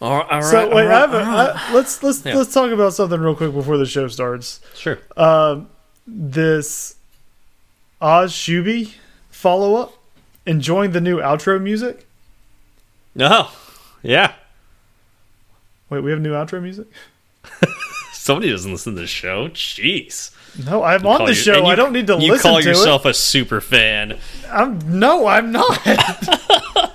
All, all right, so wait, all I have a, right. I, let's let's Yeah. let's talk about something real quick before the show starts. sure. Um, this Oz Shuby follow up, enjoying the new outro music. No, yeah. Wait, we have new outro music? Somebody doesn't listen to the show. Jeez. No, I'm on the show. you- I don't need to listen. You call yourself a super fan. I'm no, I'm not.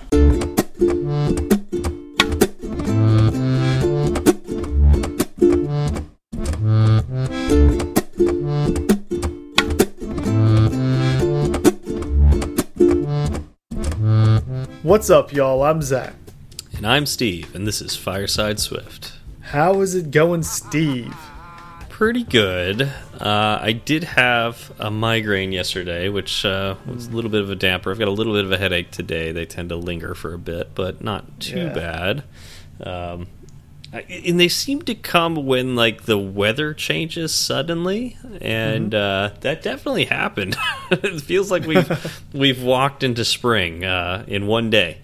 What's up, y'all? I'm Zach. And I'm Steve, and this is Fireside Swift. How is it going, Steve? Pretty good. Uh, I did have a migraine yesterday, which uh, was a little bit of a damper. I've got a little bit of a headache today. They tend to linger for a bit, but not too Yeah. bad. Um, and they seem to come when like the weather changes suddenly, and uh, that definitely happened. it feels like we've we've walked into spring uh, in one day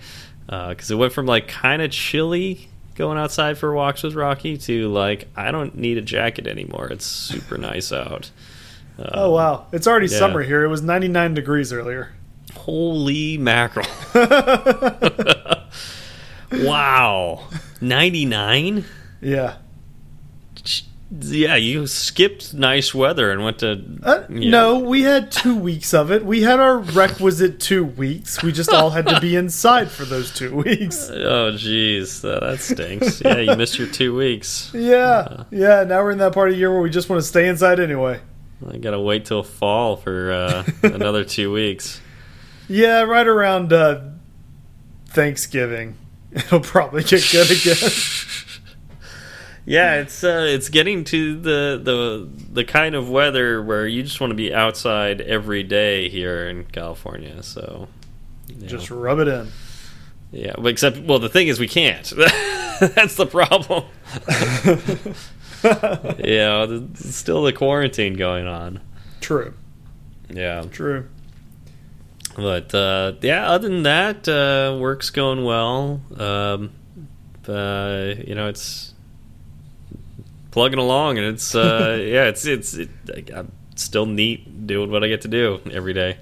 because it went from like kind of chilly going outside for walks with Rocky to like I don't need a jacket anymore. It's super nice out. Oh wow, it's already yeah. summer here. It was 99 degrees earlier. Holy mackerel! wow, ninety nine. Yeah. Yeah, you skipped nice weather and went to. Uh. No, we had two weeks of it. We had our requisite two weeks. We just all had to be inside for those two weeks. Oh, jeez, that, that stinks. yeah, you missed your two weeks. Yeah, yeah. Now we're in that part of the year where we just want to stay inside anyway. I gotta wait till fall for uh, another two weeks. Yeah, right around uh, Thanksgiving, it'll probably get good again. Yeah, it's uh, it's getting to the the the kind of weather where you just want to be outside every day here in California. So, you just rub it in. yeah, except well, the thing is we can't. That's the problem. yeah, still the quarantine going on. True, Yeah, true. But uh, yeah, other than that, uh, work's going well. Um, uh, you know, it's plugging along, and it's uh, yeah, it's it's it, I'm still neat doing what I get to do every day.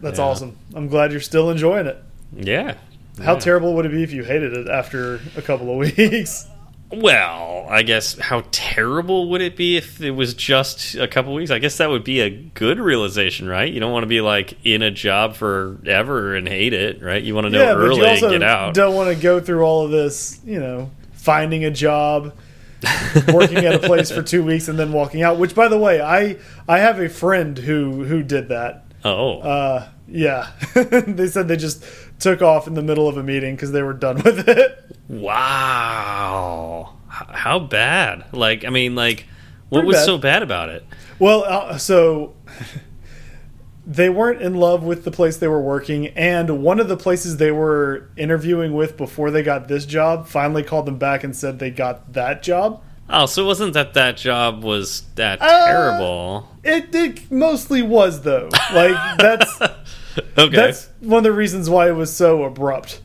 That's Yeah. awesome. I'm glad you're still enjoying it. Yeah. How Yeah. terrible would it be if you hated it after a couple of weeks? Well, I guess how terrible would it be if it was just a couple weeks? I guess that would be a good realization, right? You don't want to be like in a job forever and hate it, right? You want to know yeah, but early you also and get out. don't want to go through all of this, you know, finding a job, working at a place for two weeks, and then walking out. Which, by the way, I I have a friend who who did that. oh, Uh, yeah, they said they just took off in the middle of a meeting because they were done with it. wow. How bad? Like, I mean, like, what Pretty was bad. so bad about it? Well, uh, so they weren't in love with the place they were working, and one of the places they were interviewing with before they got this job finally called them back and said they got that job. Oh, so it wasn't that that job was that Uh, terrible? It, it mostly was though. Like that's Okay. that's one of the reasons why it was so abrupt.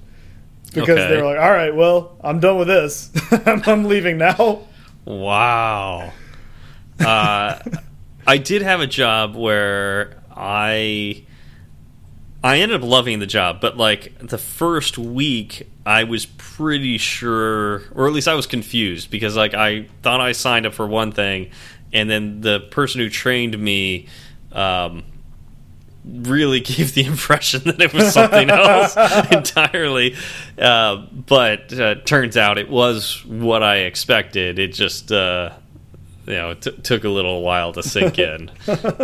Because Okay. they were like, "All right, well, I'm done with this. I'm, I'm leaving now." Wow. Uh, I did have a job where I I ended up loving the job, but like the first week I was pretty sure or at least I was confused because like I thought I signed up for one thing and then the person who trained me um really gave the impression that it was something else entirely. Uh, but uh, turns out it was what I expected. It just, uh, you know, took a little while to sink in.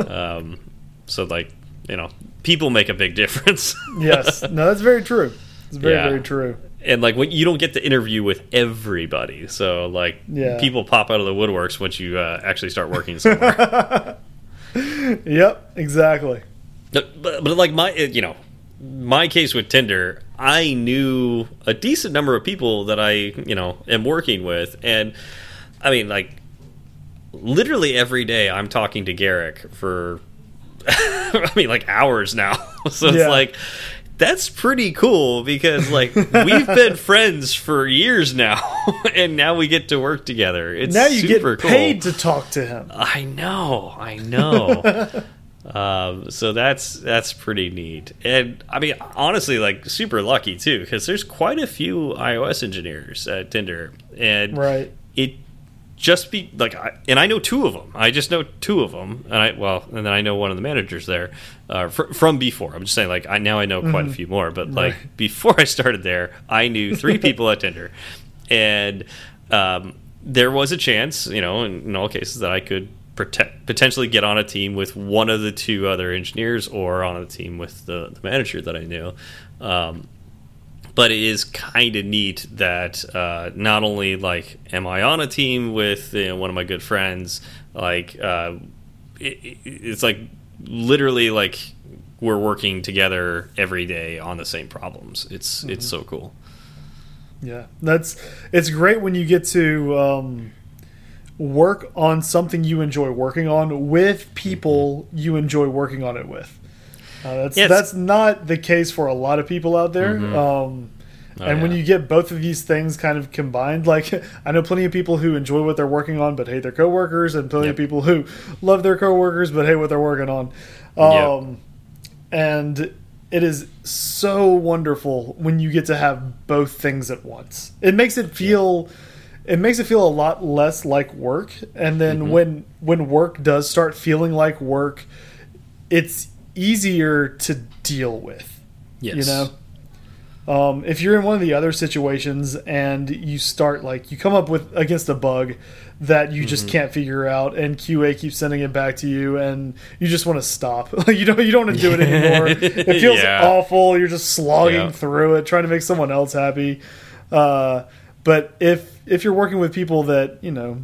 um, so, like, you know, people make a big difference. Yes, no, that's very true. It's very Yeah. very true. and like what you don't get to interview with everybody so like Yeah. people pop out of the woodworks once you uh, actually start working somewhere Yep, exactly. But, but, but like my, you know, my case with Tinder, I knew a decent number of people that I, you know, am working with, and I mean, like, literally every day I'm talking to Garrick for, I mean, like hours now. so it's Yeah. like, that's pretty cool because like we've been friends for years now, and now we get to work together. It's now you get paid cool. to talk to him. I know, I know. Um, so that's that's pretty neat, and I mean honestly, like super lucky too, because there's quite a few iOS engineers at Tinder, and Right. it just be like, I, and I know two of them. I just know two of them, and I well, and then I know one of the managers there uh, fr from before. I'm just saying, like, I now I know quite a few more, but like Right. before I started there, I knew three people at Tinder, and um, there was a chance, you know, in, in all cases, that I could potentially get on a team with one of the two other engineers, or on a team with the, the manager that I knew. Um, but it is kind of neat that uh, not only like am I on a team with you know, one of my good friends, like uh, it, it- it's like literally like we're working together every day on the same problems. It's it's so cool. Yeah, that's it's great when you get to um, work on something you enjoy working on with people you enjoy working on it with. Uh, that's Yeah, it's- that's not the case for a lot of people out there. Um, Oh, and when you get both of these things kind of combined, like I know plenty of people who enjoy what they're working on but hate their coworkers, and plenty of people who love their coworkers but hate what they're working on. Um, And it is so wonderful when you get to have both things at once. It makes it feel it makes it feel a lot less like work. And then Mm-hmm. when when work does start feeling like work, it's easier to deal with. yes, You know? Um, if you're in one of the other situations and you start like you come up with against a bug that you Mm-hmm. just can't figure out and QA keeps sending it back to you and you just want to stop. You don't you don't want to do it anymore. it feels Yeah. awful. You're just slogging Yeah. through it trying to make someone else happy. Uh, but if if you're working with people that, you know,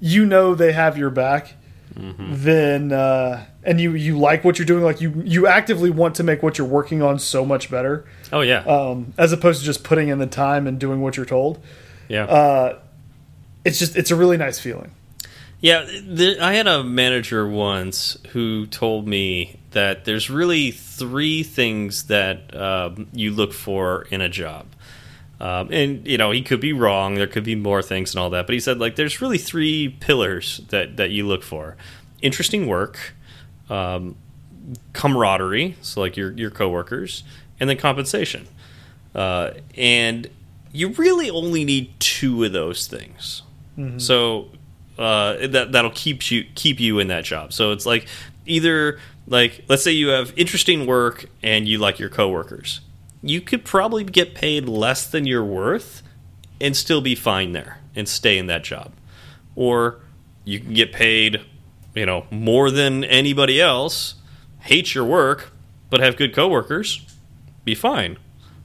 you know they have your back, Mm-hmm. then uh, and you you like what you're doing, like you you actively want to make what you're working on so much better, Oh yeah, um, as opposed to just putting in the time and doing what you're told. yeah. Uh, it's just it's a really nice feeling. Yeah, there, I had a manager once who told me that there's really three things that um, you look for in a job. Um, and you know he could be wrong. There could be more things and all that, but he said like there's really three pillars that that you look for: interesting work, um, camaraderie, so like your your coworkers, and then compensation. Uh, and you really only need two of those things. So uh, that that'll keep you keep you in that job. So it's like either like let's say you have interesting work and you like your coworkers, you could probably get paid less than you're worth and still be fine there and stay in that job, or you can get paid, you know, more than anybody else, hate your work but have good coworkers, be fine,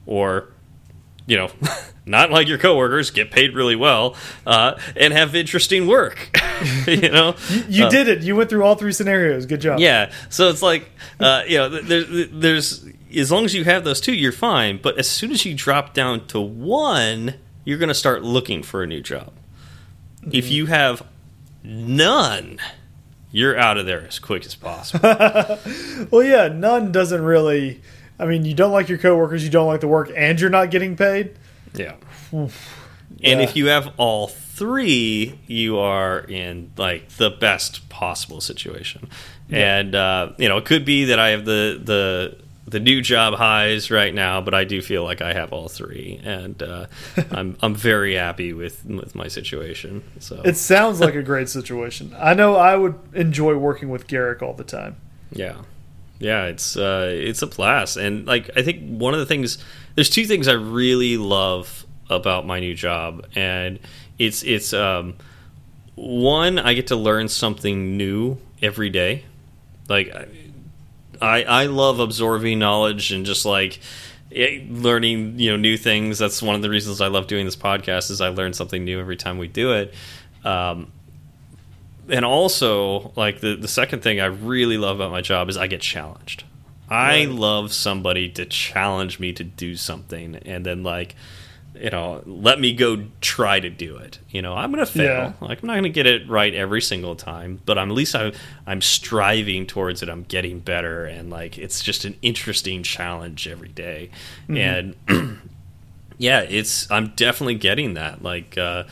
or you know, not like your coworkers, get paid really well, uh, and have interesting work. you know, You Uh, did it. You went through all three scenarios. Good job. yeah. So it's like, uh, you know, th- there's, there's as long as you have those two, you're fine. But as soon as you drop down to one, you're going to start looking for a new job. If you have none, you're out of there as quick as possible. Well, yeah. None doesn't really. I mean, you don't like your coworkers, you don't like the work, and you're not getting paid. Yeah. Yeah. And if you have all three, you are in like the best possible situation. And uh, you know, it could be that I have the the the new job highs right now, but I do feel like I have all three, and uh, I'm I'm very happy with with my situation. So It sounds like a great situation. I know I would enjoy working with Garrick all the time. Yeah, yeah, it's uh, it's a blast, and like I think one of the things, there's two things I really love about my new job, and it's it's um, one I get to learn something new every day, like I I love absorbing knowledge and just like eh, learning you know new things. That's one of the reasons I love doing this podcast is I learn something new every time we do it. Um, and also like the the second thing I really love about my job is I get challenged. I Right. love somebody to challenge me to do something and then like you know, let me go try to do it. You know, I'm going to fail. Yeah. Like I'm not going to get it right every single time, but I'm at least I'm I'm striving towards it. I'm getting better, and like it's just an interesting challenge every day. And yeah, it's I'm definitely getting that. Like uh,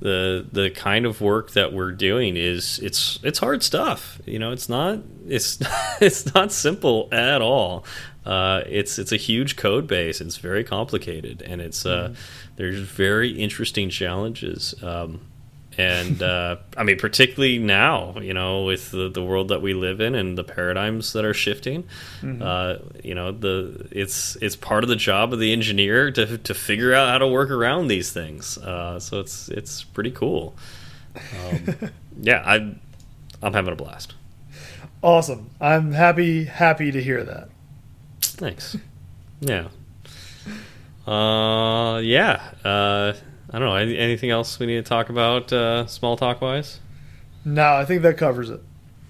the the kind of work that we're doing is it's it's hard stuff. You know, it's not it's it's not simple at all. Uh, it's it's a huge code base. It's very complicated, and it's uh, there's very interesting challenges. Um, and uh, I mean, particularly now, you know, with the, the world that we live in and the paradigms that are shifting, uh, you know, the it's it's part of the job of the engineer to to figure out how to work around these things. Uh, so it's it's pretty cool. Um, yeah, I I'm having a blast. Awesome. I'm happy happy to hear that. Thanks. Yeah. Uh, yeah. Uh, I don't know. Any, anything else we need to talk about, uh, small talk wise? No, I think that covers it.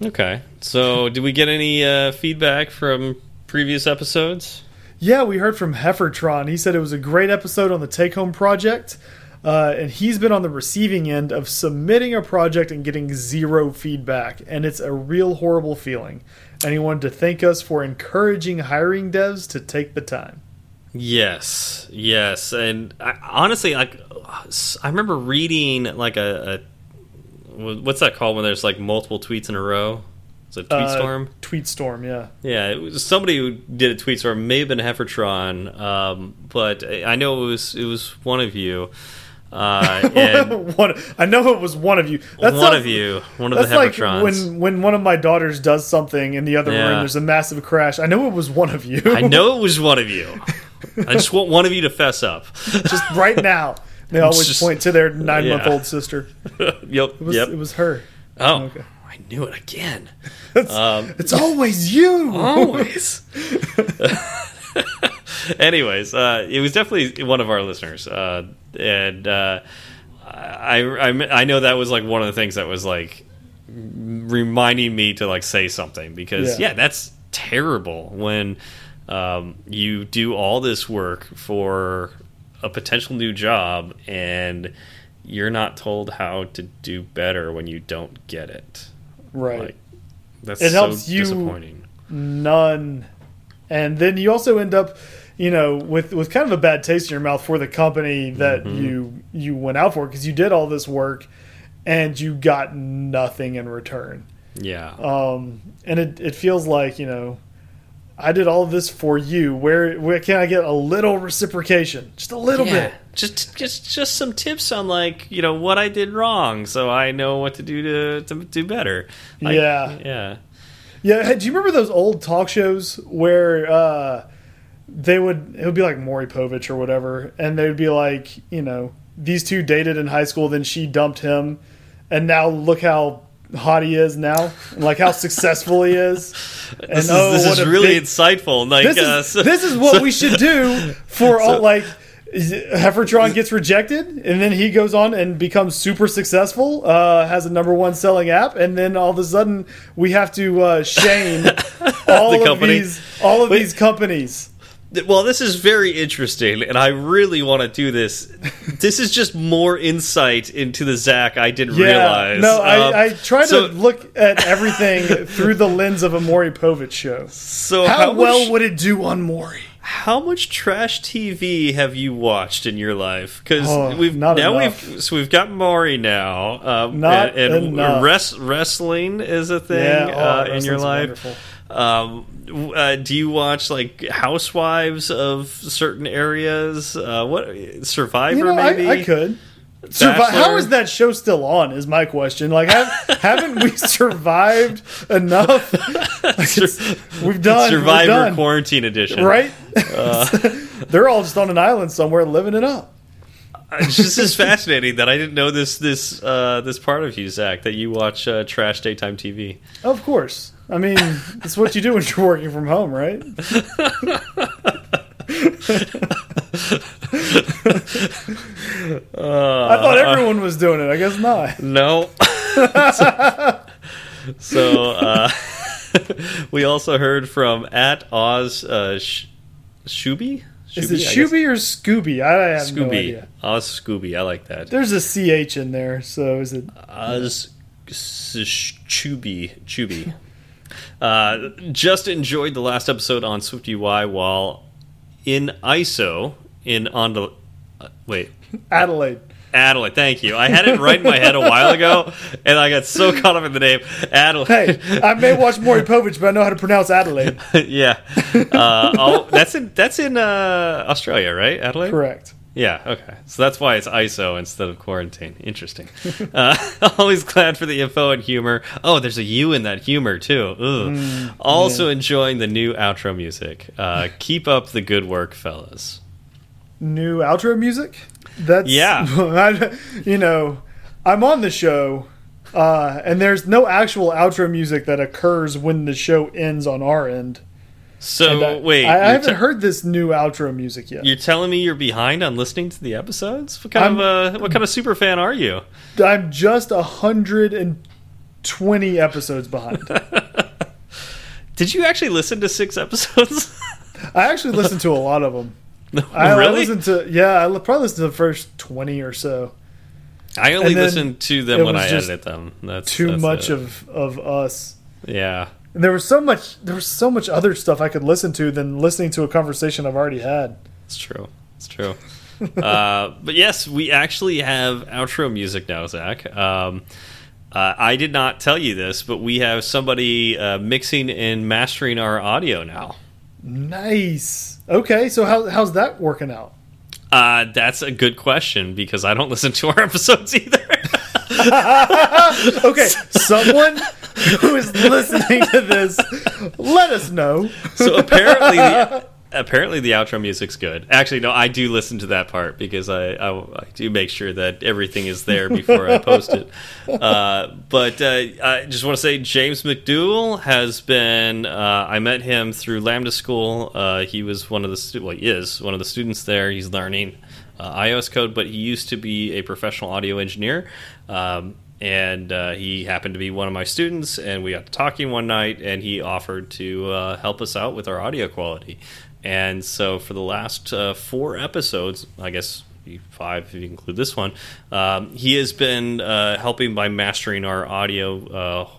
Okay. So, did we get any uh, feedback from previous episodes? Yeah, we heard from Heffertron. He said it was a great episode on the take home project. Uh, and he's been on the receiving end of submitting a project and getting zero feedback. And it's a real horrible feeling. And he wanted to thank us for encouraging hiring devs to take the time. Yes, yes, and I, honestly, like I remember reading like a, a what's that called when there's like multiple tweets in a row? It's it tweet Uh, storm? Tweet storm, yeah. Yeah, it was somebody who did a tweet storm. May have been Heffertron, um, but I know it was it was one of you. Uh, and one, I know it was one of you. That's one of you, one of the That's like when when one of my daughters does something in the other Yeah. room. There's a massive crash. I know it was one of you. I know it was one of you. I just want one of you to fess up. just right now. They always Just- point to their nine month yeah. old sister. yep, It was, yep. it was her. oh, okay. I knew it again. It's, Um, it's always you. always. Anyways, uh, it was definitely one of our listeners, uh, and uh, I, I I know that was like one of the things that was like reminding me to like say something because Yeah. yeah, that's terrible when um, you do all this work for a potential new job and you're not told how to do better when you don't get it. Right. Like that's It so helps you- disappointing. None. And then you also end up, you know, with with kind of a bad taste in your mouth for the company that Mm-hmm. you you went out for because you did all this work and you got nothing in return. Yeah. Um, and it it feels like you know. I did all of this for you. Where where can I get a little reciprocation? Just a little yeah. bit. Just just just some tips on like, you know, what I did wrong so I know what to do to to do better. Like, Yeah. Yeah. Yeah, hey, do you remember those old talk shows where uh, they would it would be like Maury Povich or whatever, and they would be like, you know, these two dated in high school, then she dumped him, and now look how hot he is now, and like how successful he is. And This is, oh, this is really big- insightful. Like this uh, is so- this is what so- we should do for all like. Heffertron gets rejected, and then he goes on and becomes super successful. Uh, has a number one selling app, and then all of a sudden we have to uh, shame all The of company. these all of these companies. Well, this is very interesting, and I really want to do this. This is just more insight into the Zach I didn't Yeah, realize. no, Um, I, I try so, to look at everything through the lens of a Maury Povich show. So How, how, well would it do on Maury? How much trash TV have you watched in your life? Because Oh, we've not now enough. we've so we've got Maury now, um, Not and, and res- wrestling is a thing Yeah, oh, uh, in your life. Um, uh, do you watch like Housewives of certain areas? Uh, what Survivor You know, maybe? I, I could. Survi- how is that show still on? Is my question. Like, have, haven't we survived enough? Like, we've done. Survivor we've done, Quarantine Edition. right? Uh. They're all just on an island somewhere living it up. It's just as fascinating that I didn't know this this uh, this part of you, Zach, that you watch uh, trash daytime TV. Of course. I mean, it's what you do when you're working from home, right? I thought everyone was doing it. I guess not. No. so uh, we also heard from at Oz uh, Sh- Shuby Is it. Shuby or Scooby? I have no Scooby. idea. Oh, it's Scooby. I like that. There's a ch in there, so is it? Uh, s- s- Chubby. Chubby. Uh, just enjoyed the last episode on Swift UI while in ISO in on the. Uh, wait. Adelaide. Adelaide, thank you. I had it right in my head a while ago, and I got so caught up in the name Adelaide. Hey, I may watch Maury Povich, but I know how to pronounce Adelaide. yeah, uh, oh, that's in that's in uh, Australia, right? Adelaide. Correct. Yeah. Okay. So that's why it's ISO instead of quarantine. Interesting. uh, always glad for the info and humor. Oh, there's a U in that humor too. Ugh. also enjoying the new outro music. Uh, keep up the good work, fellas. New outro music. That's Yeah. I, you know, I'm on the show, uh, and there's no actual outro music that occurs when the show ends on our end. So I- wait, I, I haven't heard this new outro music yet. you're telling me you're behind on listening to the episodes? What kind of uh, what kind of super fan are you? I'm just a hundred and twenty episodes behind. Did you actually listen to six episodes? I actually listened to a lot of them. I, I listened to yeah, I probably listened to the first twenty or so. I only listened to them when I edited them. That's Too that's much it. of of us. yeah. And there was so much there was so much other stuff I could listen to than listening to a conversation I've already had. It's true. It's true. uh, but yes, we actually have outro music now, Zach. Um, uh, I did not tell you this, but we have somebody uh, mixing and mastering our audio now. Nice. Okay, so how how's that working out? Uh, that's a good question because I don't listen to our episodes either. Okay, someone who is listening to this, let us know. so apparently, the, apparently the outro music's good. Actually, no, I do listen to that part because I I, I do make sure that everything is there before I post it. Uh, but uh, I just want to say James McDougall has been. Uh, I met him through Lambda School. Uh, he was one of the well, he is one of the students there. He's learning uh, iOS code, but he used to be a professional audio engineer. Um, and uh, he happened to be one of my students, and we got to talking one night, and he offered to uh, help us out with our audio quality. And so, for the last uh, four episodes, I guess five if you include this one, um, he has been uh, helping by mastering our audio, uh,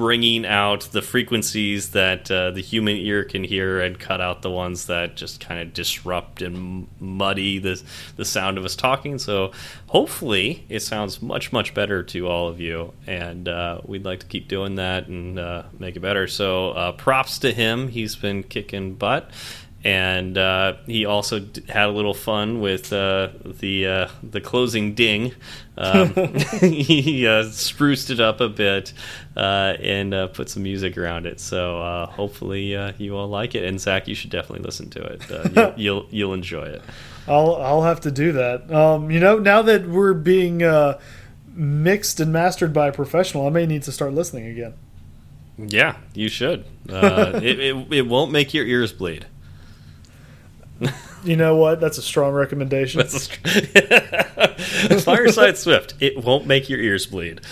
bringing out the frequencies that uh, the human ear can hear, and cut out the ones that just kind of disrupt and muddy the the sound of us talking. So, hopefully, it sounds much much better to all of you, and uh, we'd like to keep doing that and uh, make it better. So, uh, props to him. He's been kicking butt and uh, he also d- had a little fun with uh, the uh, the closing ding. Um, he uh, spruced it up a bit uh, and uh, put some music around it. So uh, hopefully uh, you all like it. And Zach, you should definitely listen to it. Uh, you'll, you'll you'll enjoy it. I'll I'll have to do that. Um, you know, now that we're being uh, mixed and mastered by a professional, I may need to start listening again. Yeah, you should. Uh, it, it it won't make your ears bleed. You know what? That's a strong recommendation. That's a, Fireside Swift. It won't make your ears bleed.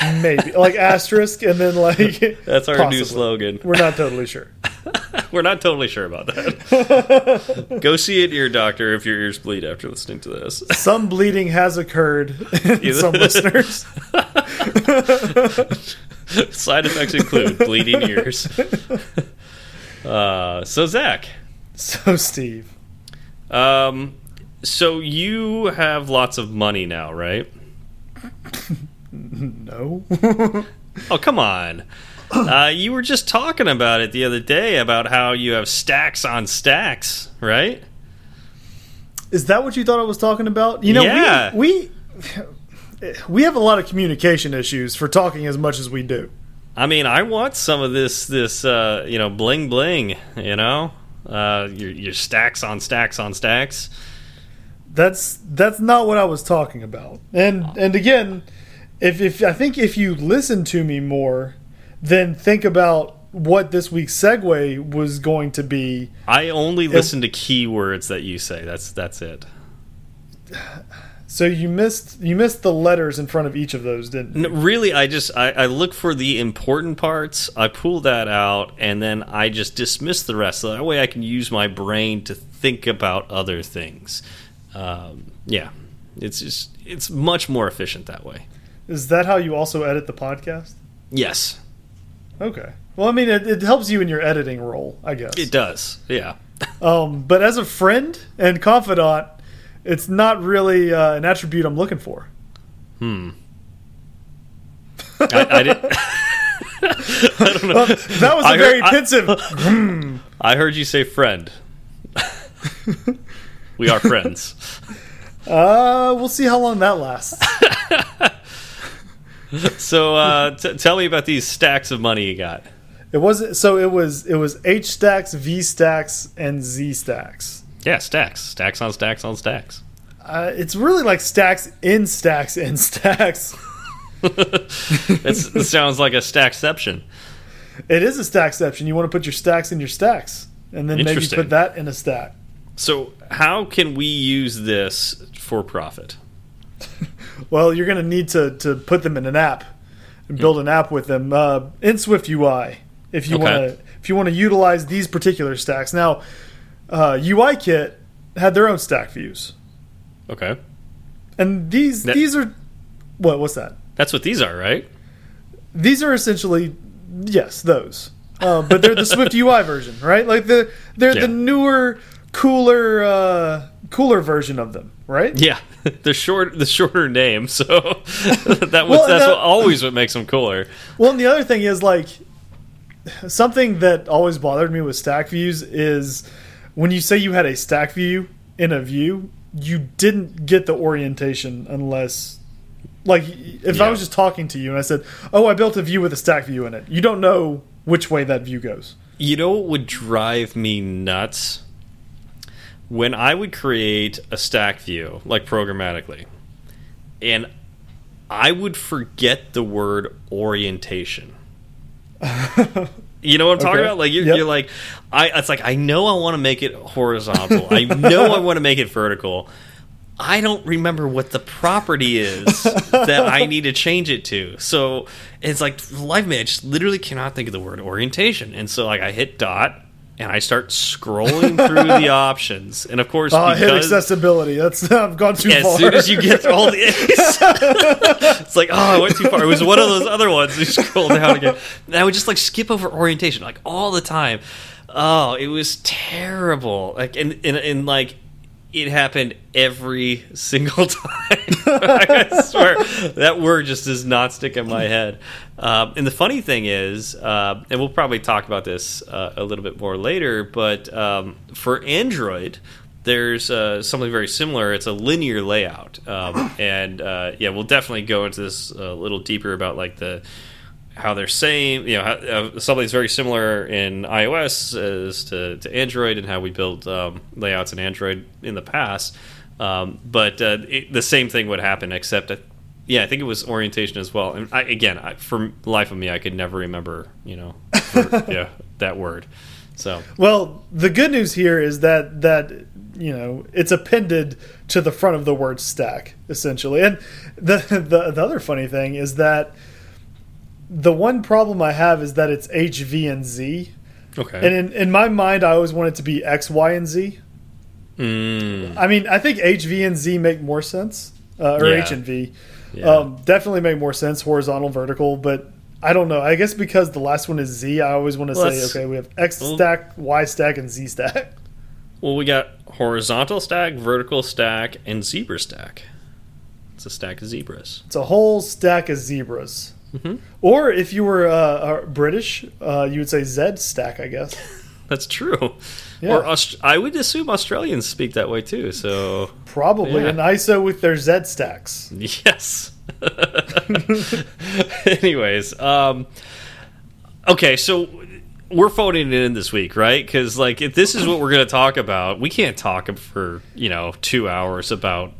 Maybe like asterisk and then like That's our new slogan. We're not totally sure. We're not totally sure about that. Go see an ear doctor if your ears bleed after listening to this. Some bleeding has occurred in some listeners. Side effects include bleeding ears. Uh, so Zach, So Steve, um, so you have lots of money now, right? no. Oh come on. Uh, you were just talking about it the other day about how you have stacks on stacks, right? Is that what you thought I was talking about? You know, Yeah. we, we we have a lot of communication issues for talking as much as we do. I mean, I want some of this this uh, you know bling bling. You know, uh, your your stacks on stacks on stacks. That's that's not what I was talking about. And and again, if if I think if you listen to me more, then think about what this week's segue was going to be. I only listen to keywords that you say. That's that's it. So you missed you missed the letters in front of each of those, didn't you? No, really, I just I, I look for the important parts. I pull that out, and then I just dismiss the rest. So that way, I can use my brain to think about other things. Um, yeah, it's just it's much more efficient that way. Is that how you also edit the podcast? Yes, Okay. Well, I mean, it, it helps you in your editing role, I guess. it does. Yeah. Um, but as a friend and confidant, it's not really uh, an attribute I'm looking for. Hmm. I, I didn't. I don't know. Well, that was a I heard- very I- pensive. I heard you say friend. we are friends. uh, we'll see how long that lasts. So uh, t tell me about these stacks of money you got. It was so it was it was H stacks, V stacks, and Z stacks. Yeah, stacks, stacks on stacks on stacks. Uh, it's really like stacks in stacks in stacks. It's, it sounds like a stackception. It is a stackception. You want to put your stacks in your stacks, and then maybe put that in a stack. So how can we use this for profit? Well, you're going to need to to put them in an app and build an app with them uh, in Swift UI if you Okay. want to if you want to utilize these particular stacks. Now, uh, UIKit had their own stack views, Okay, and these That- these are what what's that? that's what these are, right? These are essentially yes those, uh, but they're the Swift UI version, right? Like the they're Yeah. the newer, cooler uh, cooler version of them, right? Yeah, the short, the shorter name. So that was Well, that's that- what, always what makes them cooler. Well, and the other thing is like something that always bothered me with stack views is when you say you had a stack view in a view, you didn't get the orientation unless like if I was just talking to you and I said, "Oh, I built a view with a stack view in it." You don't know which way that view goes. You know what would drive me nuts? When I would create a stack view, like programmatically, and I would forget the word orientation. You know what I'm talking Okay. about? Like you're, Yep. you're like, I. It's like I know I want to make it horizontal. I know I want to make it vertical. I don't remember what the property is that I need to change it to. So it's like live me. I just literally cannot think of the word orientation. And so like I hit dot and I start scrolling through the options. And of course, ah, I hit accessibility. That's I've gone too as far. soon as you get all the it's like, oh, I went too far. It was one of those other ones. You scroll down again. And I would just like skip over orientation like all the time. Oh, it was terrible. Like, and, and, and like, it happened every single time. I swear that word just does not stick in my head. Um, and the funny thing is, uh, and we'll probably talk about this uh, a little bit more later, but um, for Android, there's uh, something very similar. It's a linear layout, um, and uh, yeah, we'll definitely go into this a little deeper about like the how they're same. You know, how, uh, something's very similar in iOS as to, to Android, and how we build um, layouts in Android in the past. Um, but uh, it, the same thing would happen, except uh, yeah, I think it was orientation as well. And I, again, I, for life of me, I could never remember, you know, for, yeah, that word. So Well, the good news here is that that you know it's appended to the front of the word stack essentially. And the the, the other funny thing is that the one problem I have is that it's H, V, and Z. okay, And in, in my mind, I always want it to be X, Y, and Z. Mm, I mean, I think H, V, and Z make more sense, uh, or Yeah. H and V. yeah. Um, definitely make more sense, horizontal, vertical, but I don't know. I guess because the last one is Z, I always want to Well, say, okay, we have X stack, Y stack, and Z stack. well, we got horizontal stack, vertical stack, and zebra stack. It's a stack of zebras. It's a whole stack of zebras. Mhm. Or if you were uh, uh, British, uh, you would say Z stack, I guess. That's true. Yeah. Or Aust- I would assume Australians speak that way too. So Probably Yeah. an ISO with their Z stacks. yes. Anyways, um, okay, so we're phoning it in this week, right? Because like, if this is what we're going to talk about, we can't talk for you know two hours about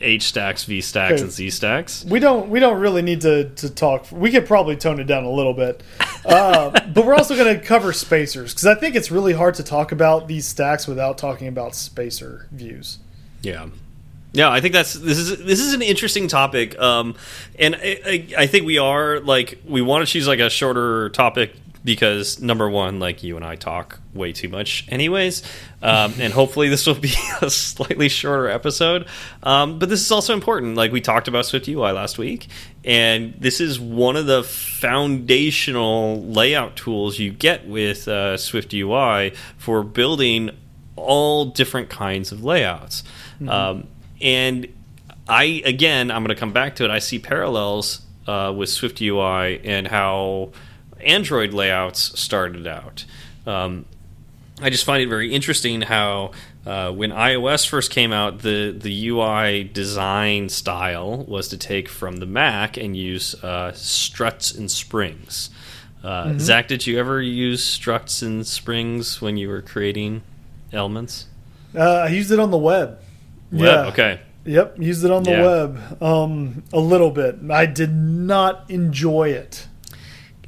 H stacks, V stacks, Okay. and Z stacks. We don't we don't really need to, to talk. We could probably tone it down a little bit, uh, but we're also going to cover spacers because I think it's really hard to talk about these stacks without talking about spacer views. Yeah. Yeah, I think that's this is this is an interesting topic, um, and I, I, I think we are like we want to choose like a shorter topic because number one, like you and I talk way too much, anyways, um, and hopefully this will be a slightly shorter episode. Um, but this is also important. Like we talked about Swift UI last week, and this is one of the foundational layout tools you get with uh, Swift UI for building all different kinds of layouts. Mm -hmm. um, and I again, I'm going to come back to it. I see parallels uh, with Swift UI and how Android layouts started out. Um, I just find it very interesting how uh, when iOS first came out, the the UI design style was to take from the Mac and use uh, struts and springs. Uh, mm -hmm. Zach, did you ever use struts and springs when you were creating elements? Uh, I used it on the web. web yeah. Okay. Yep. Used it on the yeah. web um, a little bit. I did not enjoy it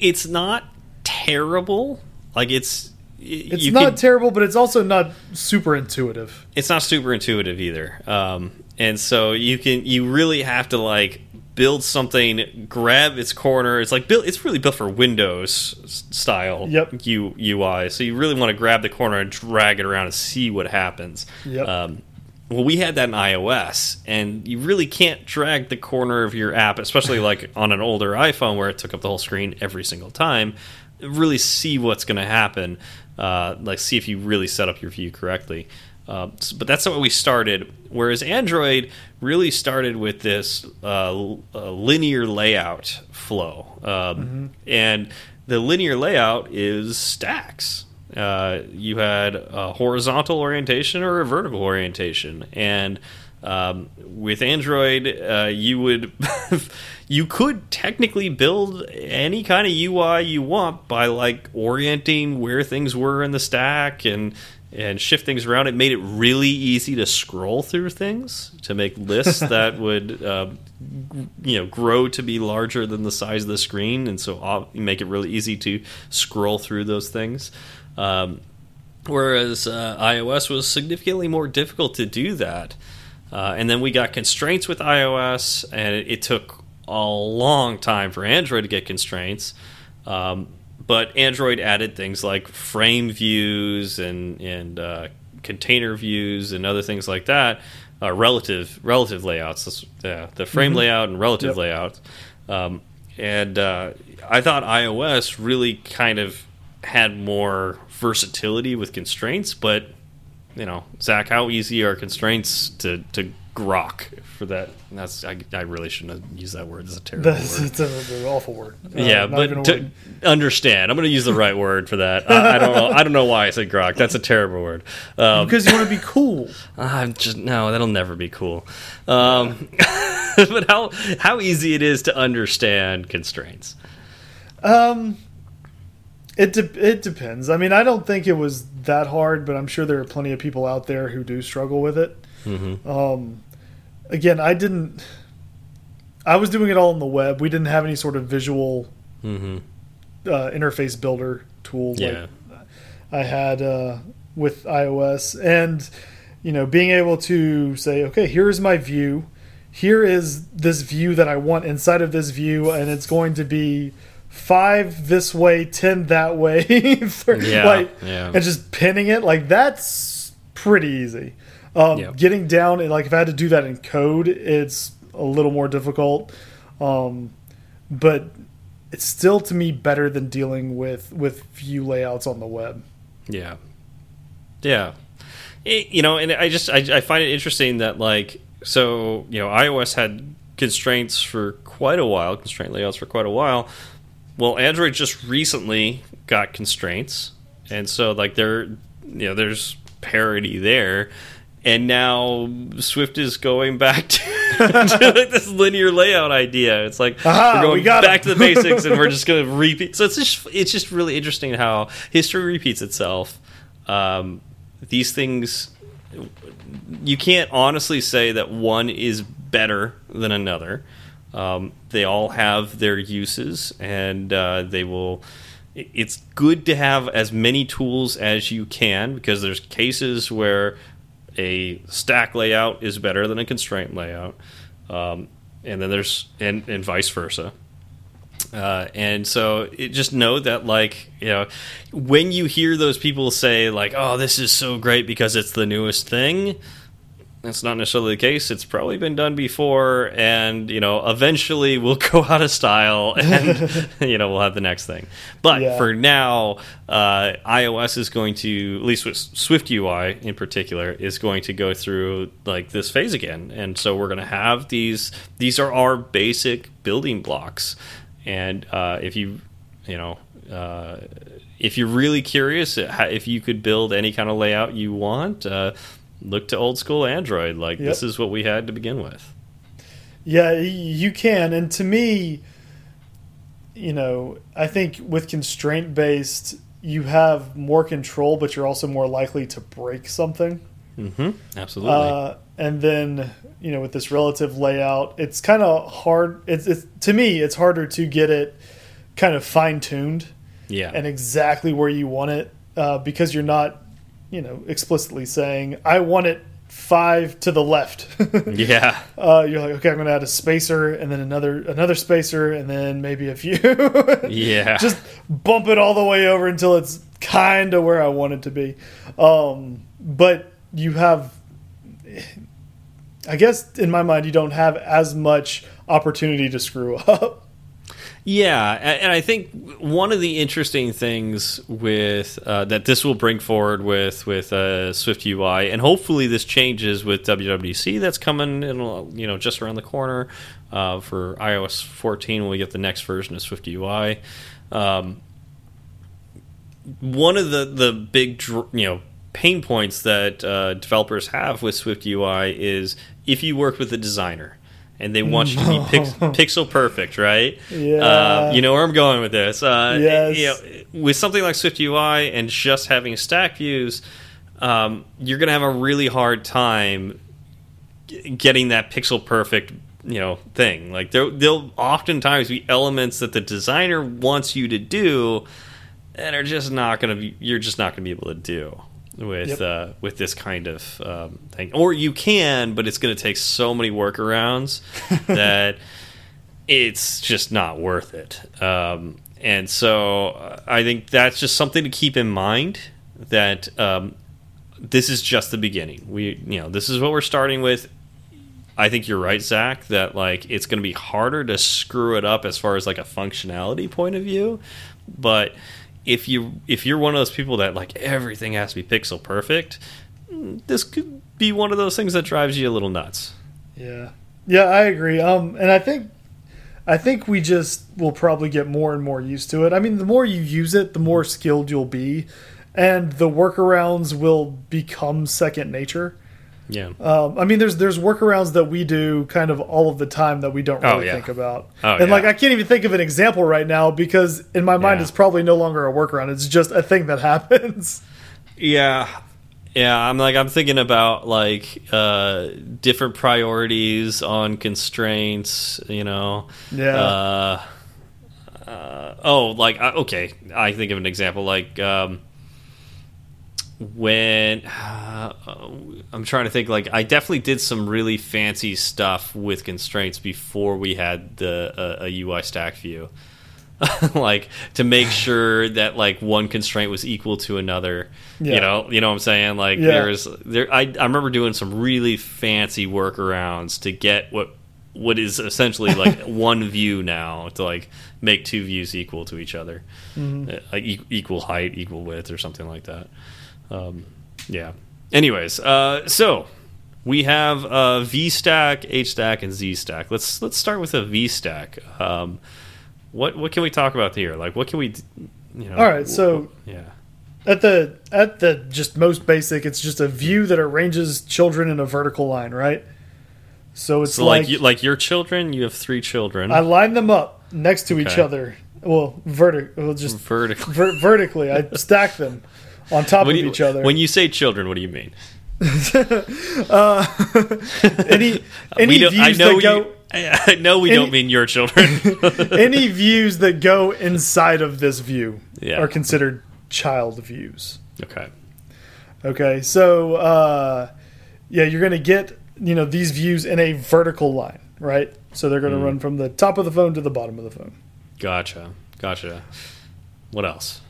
it's not terrible. Like it's it's not terrible, but it's also not super intuitive. It's not super intuitive either. Um, and so you can you really have to like build something, grab its corner. It's like built. It's really built for Windows style yep. U, UI. So you really want to grab the corner and drag it around and see what happens. Yep. Um, well, we had that in iOS, and you really can't drag the corner of your app, especially like on an older iPhone where it took up the whole screen every single time. Really see what's going to happen, uh, like see if you really set up your view correctly. Uh, but that's not what we started. Whereas Android really started with this uh, linear layout flow, um, mm -hmm. and the linear layout is stacks uh, you had a horizontal orientation or a vertical orientation, and um, with Android, uh, you would you could technically build any kind of UI you want by like orienting where things were in the stack and and shift things around. It made it really easy to scroll through things to make lists that would uh, you know grow to be larger than the size of the screen, and so make it really easy to scroll through those things. Um, whereas uh, iOS was significantly more difficult to do that. Uh, and then we got constraints with iOS, and it, it, took a long time for Android to get constraints. Um, but Android added things like frame views and and uh, container views and other things like that. Uh, relative relative layouts, yeah, the frame mm -hmm. layout and relative yep. layout. Um, and uh, I thought iOS really kind of had more versatility with constraints, but you know, Zach, how easy are constraints to to grok for that? That's I, I really shouldn't have used that word. It's a terrible That's, word. It's an awful word. Uh, yeah, but to understand, I'm going to use the right word for that. I, I, don't know. I don't know why I said grok. That's a terrible word. Um, because you want to be cool. I'm just no. That'll never be cool. Um, but how how easy it is to understand constraints. Um it de it depends. I mean, I don't think it was that hard, but I'm sure there are plenty of people out there who do struggle with it. Mm -hmm. um, again, I didn't. I was doing it all on the web. We didn't have any sort of visual mm -hmm. uh, interface builder tool yeah. like I had uh, with iOS, and you know, being able to say, okay, here's my view. Here is this view that I want inside of this view, and it's going to be five this way, ten that way, yeah, like, yeah. and just pinning it like that's pretty easy. Um, yep. Getting down, like if I had to do that in code, it's a little more difficult. Um, but it's still to me better than dealing with with view layouts on the web. Yeah, yeah. It, you know, and I just I, I find it interesting that like so you know iOS had constraints for quite a while, constraint layouts for quite a while, well, Android just recently got constraints, and so like there, you know, there's parity there, and now Swift is going back to, to like this linear layout idea. It's like Aha, we're going we back to the basics, and we're just going to repeat. So it's just it's just really interesting how history repeats itself. Um, these things you can't honestly say that one is better than another. Um, they all have their uses, and uh, they will. It's good to have as many tools as you can because there's cases where a stack layout is better than a constraint layout, um, and then there's and and vice versa. Uh, and so it, just know that like you know when you hear those people say like oh this is so great because it's the newest thing that's not necessarily the case. It's probably been done before and you know eventually we'll go out of style and you know we'll have the next thing. But Yeah. for now uh, ios is going to at least with swift ui in particular is going to go through like this phase again. And so we're going to have these these are our basic building blocks. And uh, if you you know uh, if you're really curious if you could build any kind of layout you want uh, look to old school android like Yep. this is what we had to begin with Yeah, you can. And to me, you know, I think with constraint based, you have more control, but you're also more likely to break something. hmm absolutely Uh, and then, you know, with this relative layout, it's kind of hard. It's, it's to me, it's harder to get it kind of fine tuned yeah and exactly where you want it uh, because you're not, you know, explicitly saying I want it five to the left. yeah uh, you're like, okay, I'm going to add a spacer and then another another spacer and then maybe a few. yeah Just bump it all the way over until it's kind of where I want it to be. Um, but you have, I guess, in my mind, you don't have as much opportunity to screw up. Yeah, and I think one of the interesting things with uh, that this will bring forward with with uh, Swift UI, and hopefully this changes with WWDC that's coming in, you know just around the corner uh, for iOS 14 when we get the next version of Swift UI. Um, one of the the big you know pain points that uh, developers have with Swift UI is if you work with a designer and they want you to be pix pixel perfect, right? Yeah. Uh, you know where I'm going with this. Uh, Yes. You know, with something like Swift UI and just having stack views, um, you're going to have a really hard time getting that pixel perfect you know thing like there there'll oftentimes be elements that the designer wants you to do and are just not going to be you're just not going to be able to do with Yep. uh, with this kind of um, thing or you can but it's going to take so many workarounds that it's just not worth it um, and so uh, I think that's just something to keep in mind that um, this is just the beginning we you know this is what we're starting with I think you're right, Zach, that like it's going to be harder to screw it up as far as like a functionality point of view. But if you if you're one of those people that like everything has to be pixel perfect, this could be one of those things that drives you a little nuts. Yeah, yeah, I agree. Um, and I think, I think we just will probably get more and more used to it. I mean, the more you use it, the more skilled you'll be, and the workarounds will become second nature. Yeah. Um, I mean, there's there's workarounds that we do kind of all of the time that we don't Oh, really yeah. think about. Oh, and like. I can't even think of an example right now because in my mind Yeah. it's probably no longer a workaround. It's just a thing that happens. Yeah. Yeah, I'm like I'm thinking about like uh different priorities on constraints, you know. Yeah. Uh, uh oh, like okay, I think of an example like um when uh, I'm trying to think like I definitely did some really fancy stuff with constraints before we had the uh, a UI stack view. like to make sure that like one constraint was equal to another. Yeah. You know, you know what I'm saying? Like Yeah. there's there I I remember doing some really fancy workarounds to get what what is essentially like one view now to like make two views equal to each other. Mm-hmm. Uh, like e equal height, equal width or something like that. Um, yeah. Anyways, uh, so we have uh, V stack, H stack, and Z stack. Let's let's start with a V stack. Um, what what can we talk about here? Like, what can we, you know? All right, so- yeah, At the at the just most basic, it's just a view that arranges children in a vertical line, right? So it's so like like, you, like your children, you have three children. I line them up next to each other. Well, vertic, well, just vertically. ver vertically. I stack them on top of you- each other. When you say children, what do you mean? any any we views that go you. I I know we Any- don't mean your children. any views that go inside of this view Yeah. are considered child views. okay. Okay, so uh, yeah, you're going to get you know these views in a vertical line, right? So they're going to run from the top of the phone to the bottom of the phone. Gotcha. Gotcha. What else?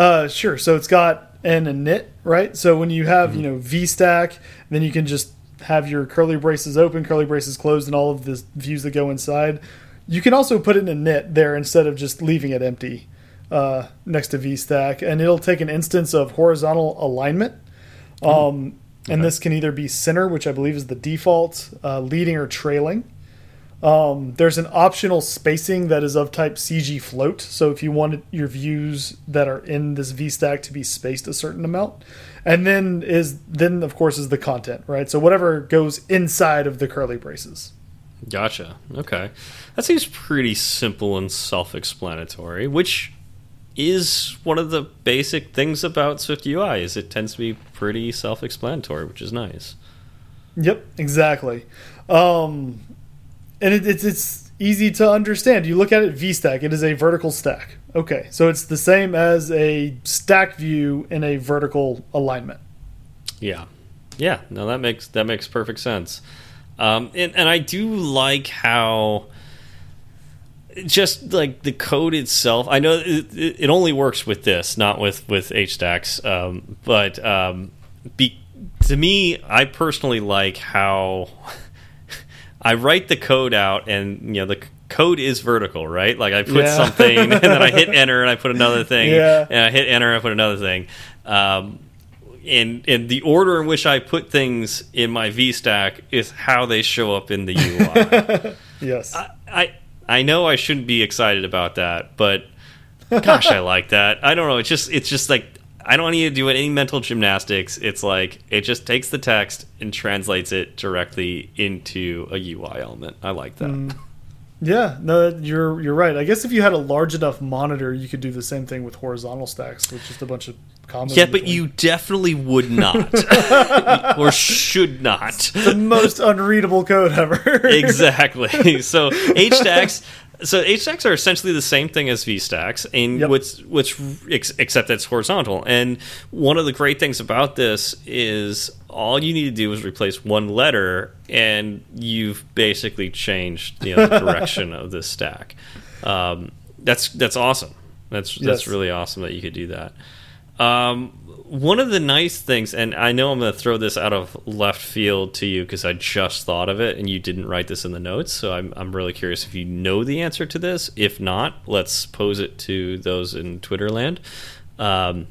Uh, sure. So it's got an init, right? So when you have you know VStack, then you can just have your curly braces open, curly braces closed, and all of the views that go inside. You can also put in a init there instead of just leaving it empty uh, next to VStack, and it'll take an instance of horizontal alignment. Um, And Okay. this can either be center, which I believe is the default, uh, leading or trailing. Um, there's an optional spacing that is of type CG float. So if you wanted your views that are in this VStack to be spaced a certain amount, and then is then of course is the content, right? So whatever goes inside of the curly braces. Gotcha. Okay. That seems pretty simple and self explanatory, which is one of the basic things about Swift UI is it tends to be pretty self explanatory, which is nice. Yep, exactly. Um, and it, it's it's easy to understand. You look at it VStack; it is a vertical stack. Okay, so it's the same as a stack view in a vertical alignment. Yeah. Yeah, no that makes that makes perfect sense. Um, and, and I do like how just like the code itself. I know it, it only works with this, not with with HStacks. Um, but um, be, to me, I personally like how I write the code out, and you know the code is vertical, right? Like I put Yeah. something, and then I hit enter, and I put another thing, Yeah. and I hit enter, and I put another thing. Um, and and the order in which I put things in my VStack is how they show up in the UI. Yes. I I know I shouldn't be excited about that, but gosh, I like that. I don't know. It's just it's just like I don't need to do any mental gymnastics. It's like it just takes the text and translates it directly into a UI element. I like that. Mm. Yeah, no, you're you're right. I guess if you had a large enough monitor, you could do the same thing with horizontal stacks with just a bunch of combos. Yeah, but you definitely would not, or should not. the most unreadable code ever. exactly. So HStacks, so HStacks are essentially the same thing as VStacks, and Yep. what's what's ex except it's horizontal. And one of the great things about this is all you need to do is replace one letter, and you've basically changed you know, the direction of this stack. Um, that's that's awesome. That's that's really awesome that you could do that. Um, one of the nice things, and I know I'm going to throw this out of left field to you because I just thought of it and you didn't write this in the notes. So I'm, I'm really curious if you know the answer to this. If not, let's pose it to those in Twitter land. Um,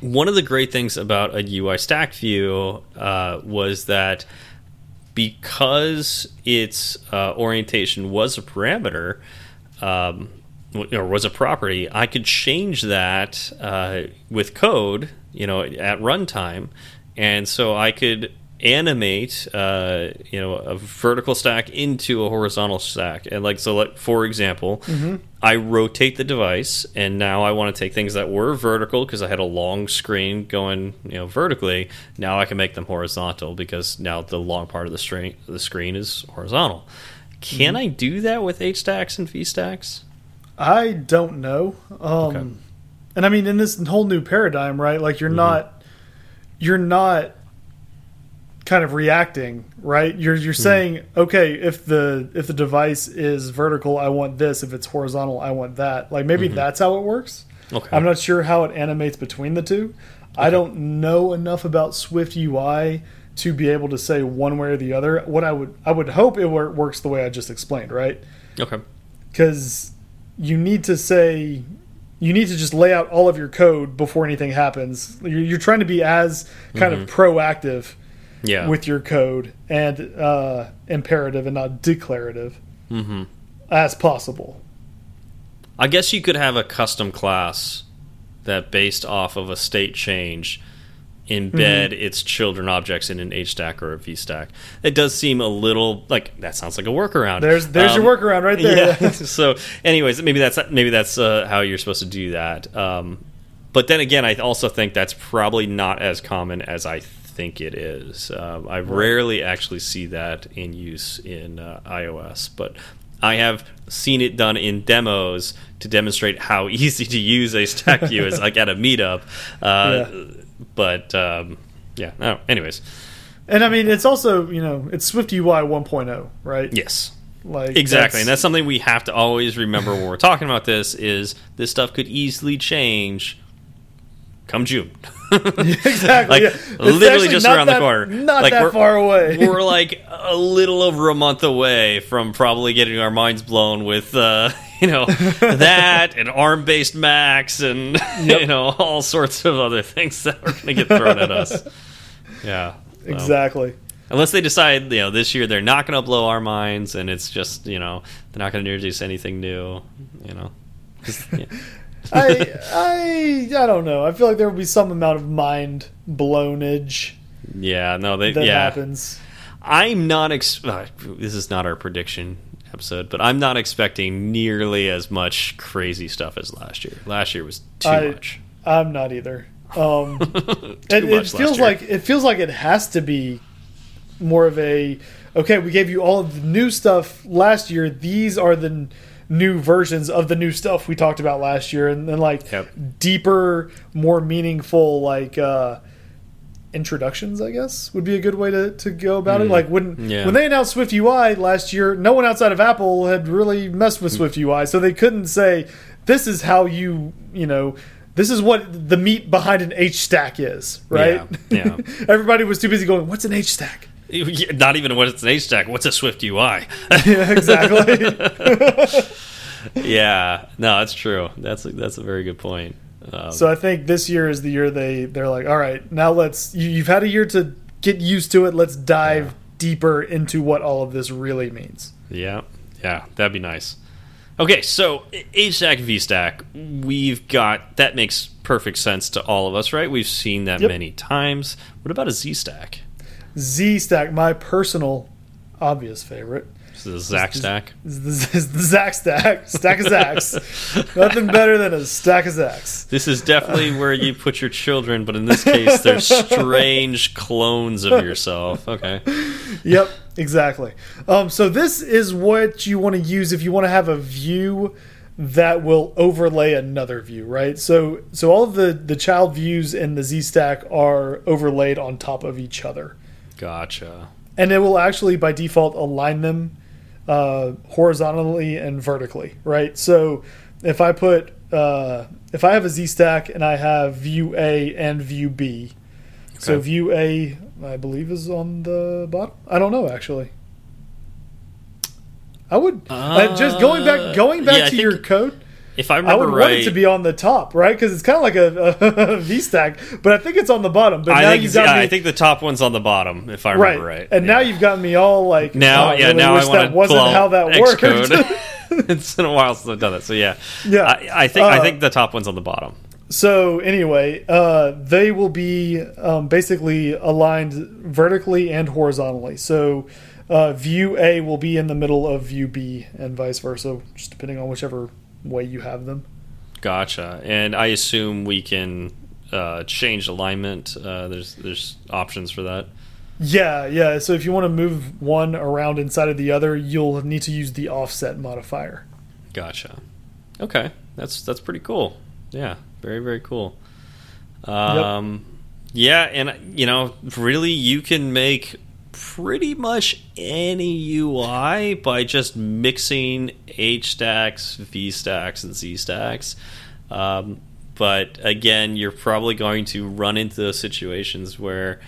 one of the great things about a UI stack view uh, was that because its uh, orientation was a parameter um, or was a property, I could change that uh, with code, you know, at runtime, and so I could animate, uh, you know, a vertical stack into a horizontal stack, and like so, like for example, I rotate the device, and now I want to take things that were vertical because I had a long screen going, you know, vertically. Now I can make them horizontal because now the long part of the string the screen is horizontal. Can I do that with H stacks and VStacks? I don't know. Um, Okay. And I mean, in this whole new paradigm, right? Like you're mm-hmm. not, you're not kind of reacting, right? You're you're hmm. saying, okay, if the if the device is vertical, I want this. If it's horizontal, I want that. Like maybe mm-hmm. that's how it works. Okay. I'm not sure how it animates between the two. I don't know enough about Swift UI to be able to say one way or the other. What I would I would hope it works the way I just explained, right? Okay. because you need to say you need to just lay out all of your code before anything happens. You're, you're trying to be as kind of proactive Yeah. with your code and uh, imperative and not declarative hmm as possible. I guess you could have a custom class that, based off of a state change, embed its children objects in an H stack or a V stack. It does seem a little like that sounds like a workaround. there's there's Um, your workaround right there Yeah. so, anyways, maybe that's maybe that's uh, how you're supposed to do that. Um, but then again, I also think that's probably not as common as I think it is. Um, I rarely actually see that in use in uh, iOS, but I have seen it done in demos to demonstrate how easy to use a stack view is, like at a meetup. Uh, But um, yeah, no, anyways. And I mean, it's also you know it's Swift UI 1.0, right? Yes. Like Exactly, and that's something we have to always remember when we're talking about this. Is this stuff could easily change come June? exactly. like yeah. Literally just around that- the corner. Not like that far away. we're like a little over a month away from probably getting our minds blown with uh, you know that and ARM based Macs and you know all sorts of other things that are going to get thrown at us. Yeah, exactly. Unless they decide, you know, this year they're not going to blow our minds, and it's just, you know, they're not going to introduce anything new, you know. yeah. I I I don't know. I feel like there will be some amount of mind blownage Yeah, no, they that yeah. happens. I'm not. Ex uh, this is not our prediction episode, but I'm not expecting nearly as much crazy stuff as last year. Last year was too I- much. I'm not either. Um, it, it feels like it feels like it has to be more of a okay. We gave you all of the new stuff last year. These are the new versions of the new stuff we talked about last year, and then like Yep. deeper, more meaningful like. uh introductions i guess would be a good way to, to go about it like when Mm. yeah. when they announced swift ui last year no one outside of apple had really messed with swift ui so they couldn't say this is how you you know this is what the meat behind an h stack is right Yeah, yeah. everybody was too busy going what's an h stack Not even what it's an H stack. What's a Swift UI? yeah exactly yeah, no, that's true. That's a, that's a very good point. Um, so i think this year is the year they they're like all right now let's you, you've had a year to get used to it let's dive deeper into what all of this really means Yeah, yeah, that'd be nice. Okay, so H stack, V stack, we've got that makes perfect sense to all of us, right? We've seen that Yep. many times. What about a Z stack? Z stack, my personal obvious favorite, This is a Zack stack. is the, is the Zack stack. Stack of Zacks. Nothing better than a stack of Zacks. This is definitely where you put your children, but in this case, they're strange clones of yourself. Okay. Yep, exactly. Um, so this is what you want to use if you want to have a view that will overlay another view, right? So so all of the the child views in the Z stack are overlaid on top of each other. Gotcha. and it will actually by default align them uh, horizontally and vertically, right? So if I put uh, if I have a Z stack and I have view A and view B, so view A I believe is on the bottom. I don't know actually. I would uh, just going back going back yeah, to your code. If I I remember would right, want it to be on the top, right? Because it's kind of like a, a V stack, but I think it's on the bottom. But I now think, you've got yeah, me, I think the top one's on the bottom, if I right. remember right. And now you've got me all like Now, "Oh, I yeah, really now wish I want that wasn't how that worked. It's been a while since I've done it, so yeah, Yeah. I, I think I Uh, think the top one's on the bottom. so anyway, uh, they will be um, basically aligned vertically and horizontally. So uh, view A will be in the middle of view B, and vice versa, just depending on whichever way you have them. Gotcha. And I assume we can uh, change alignment. Uh, there's there's options for that. Yeah, yeah. So if you want to move one around inside of the other, you'll need to use the offset modifier. Gotcha. Okay, that's that's pretty cool. Yeah, very very cool. Um, yeah, and you know, really, you can make pretty much any UI by just mixing H stacks, V stacks, and Z stacks. Um, but again, you're probably going to run into those situations where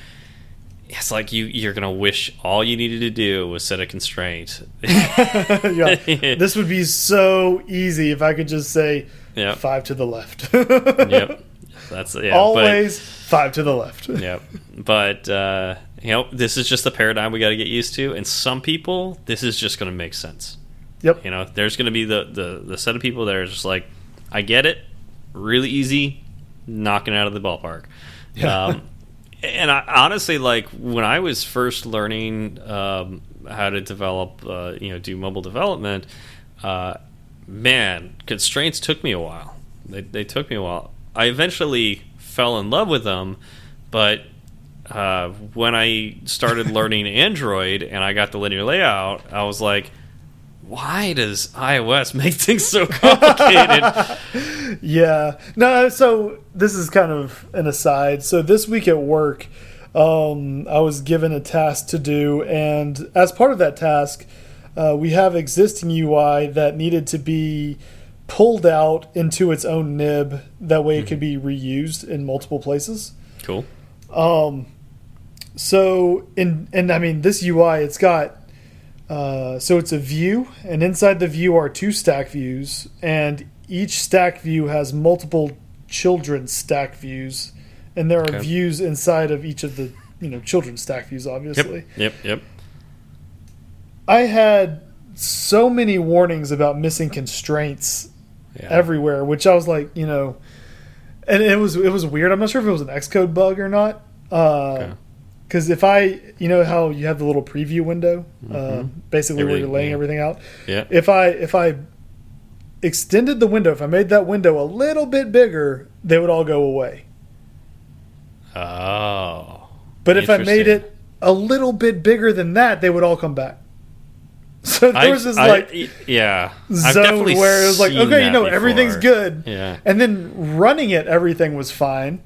it's like you you're gonna wish all you needed to do was set a constraint. yeah, this would be so easy if I could just say Yep. five to the left. yep. That's yeah. but- Always five to the left. Yep. But uh, you know, this is just the paradigm we got to get used to. And some people, this is just going to make sense. Yep. You know, there's going to be the, the the set of people that are just like, I get it, really easy, knocking out of the ballpark. Yeah. Um, and I, honestly, like when I was first learning um, how to develop, uh, you know, do mobile development, uh, man, constraints took me a while. They, they took me a while. I eventually fell in love with them, but uh, when I started learning Android and I got the linear layout, I was like, why does iOS make things so complicated? Yeah. No, so this is kind of an aside. So this week at work, um, I was given a task to do, and as part of that task, uh, we have existing UI that needed to be pulled out into its own nib. That way, it could be reused in multiple places. Cool. So, in and I mean, this UI, it's got uh, so it's a view, and inside the view are two stack views, and each stack view has multiple children stack views, and there are Okay. views inside of each of the you know children stack views. Obviously, Yep. Yep. Yep. I had so many warnings about missing constraints Yeah. everywhere, which I was like, you know, and it was it was weird. I'm not sure if it was an Xcode bug or not. Okay. Because if I, you know, how you have the little preview window, uh, Mhm. basically where you're laying yeah. everything out. yeah. If I if I extended the window, if I made that window a little bit bigger, they would all go away. Oh. But if I made it a little bit bigger than that, they would all come back. So there was this I- like y- yeah zone definitely where it was like, okay, you know, everything's good. Yeah. and then running it everything was fine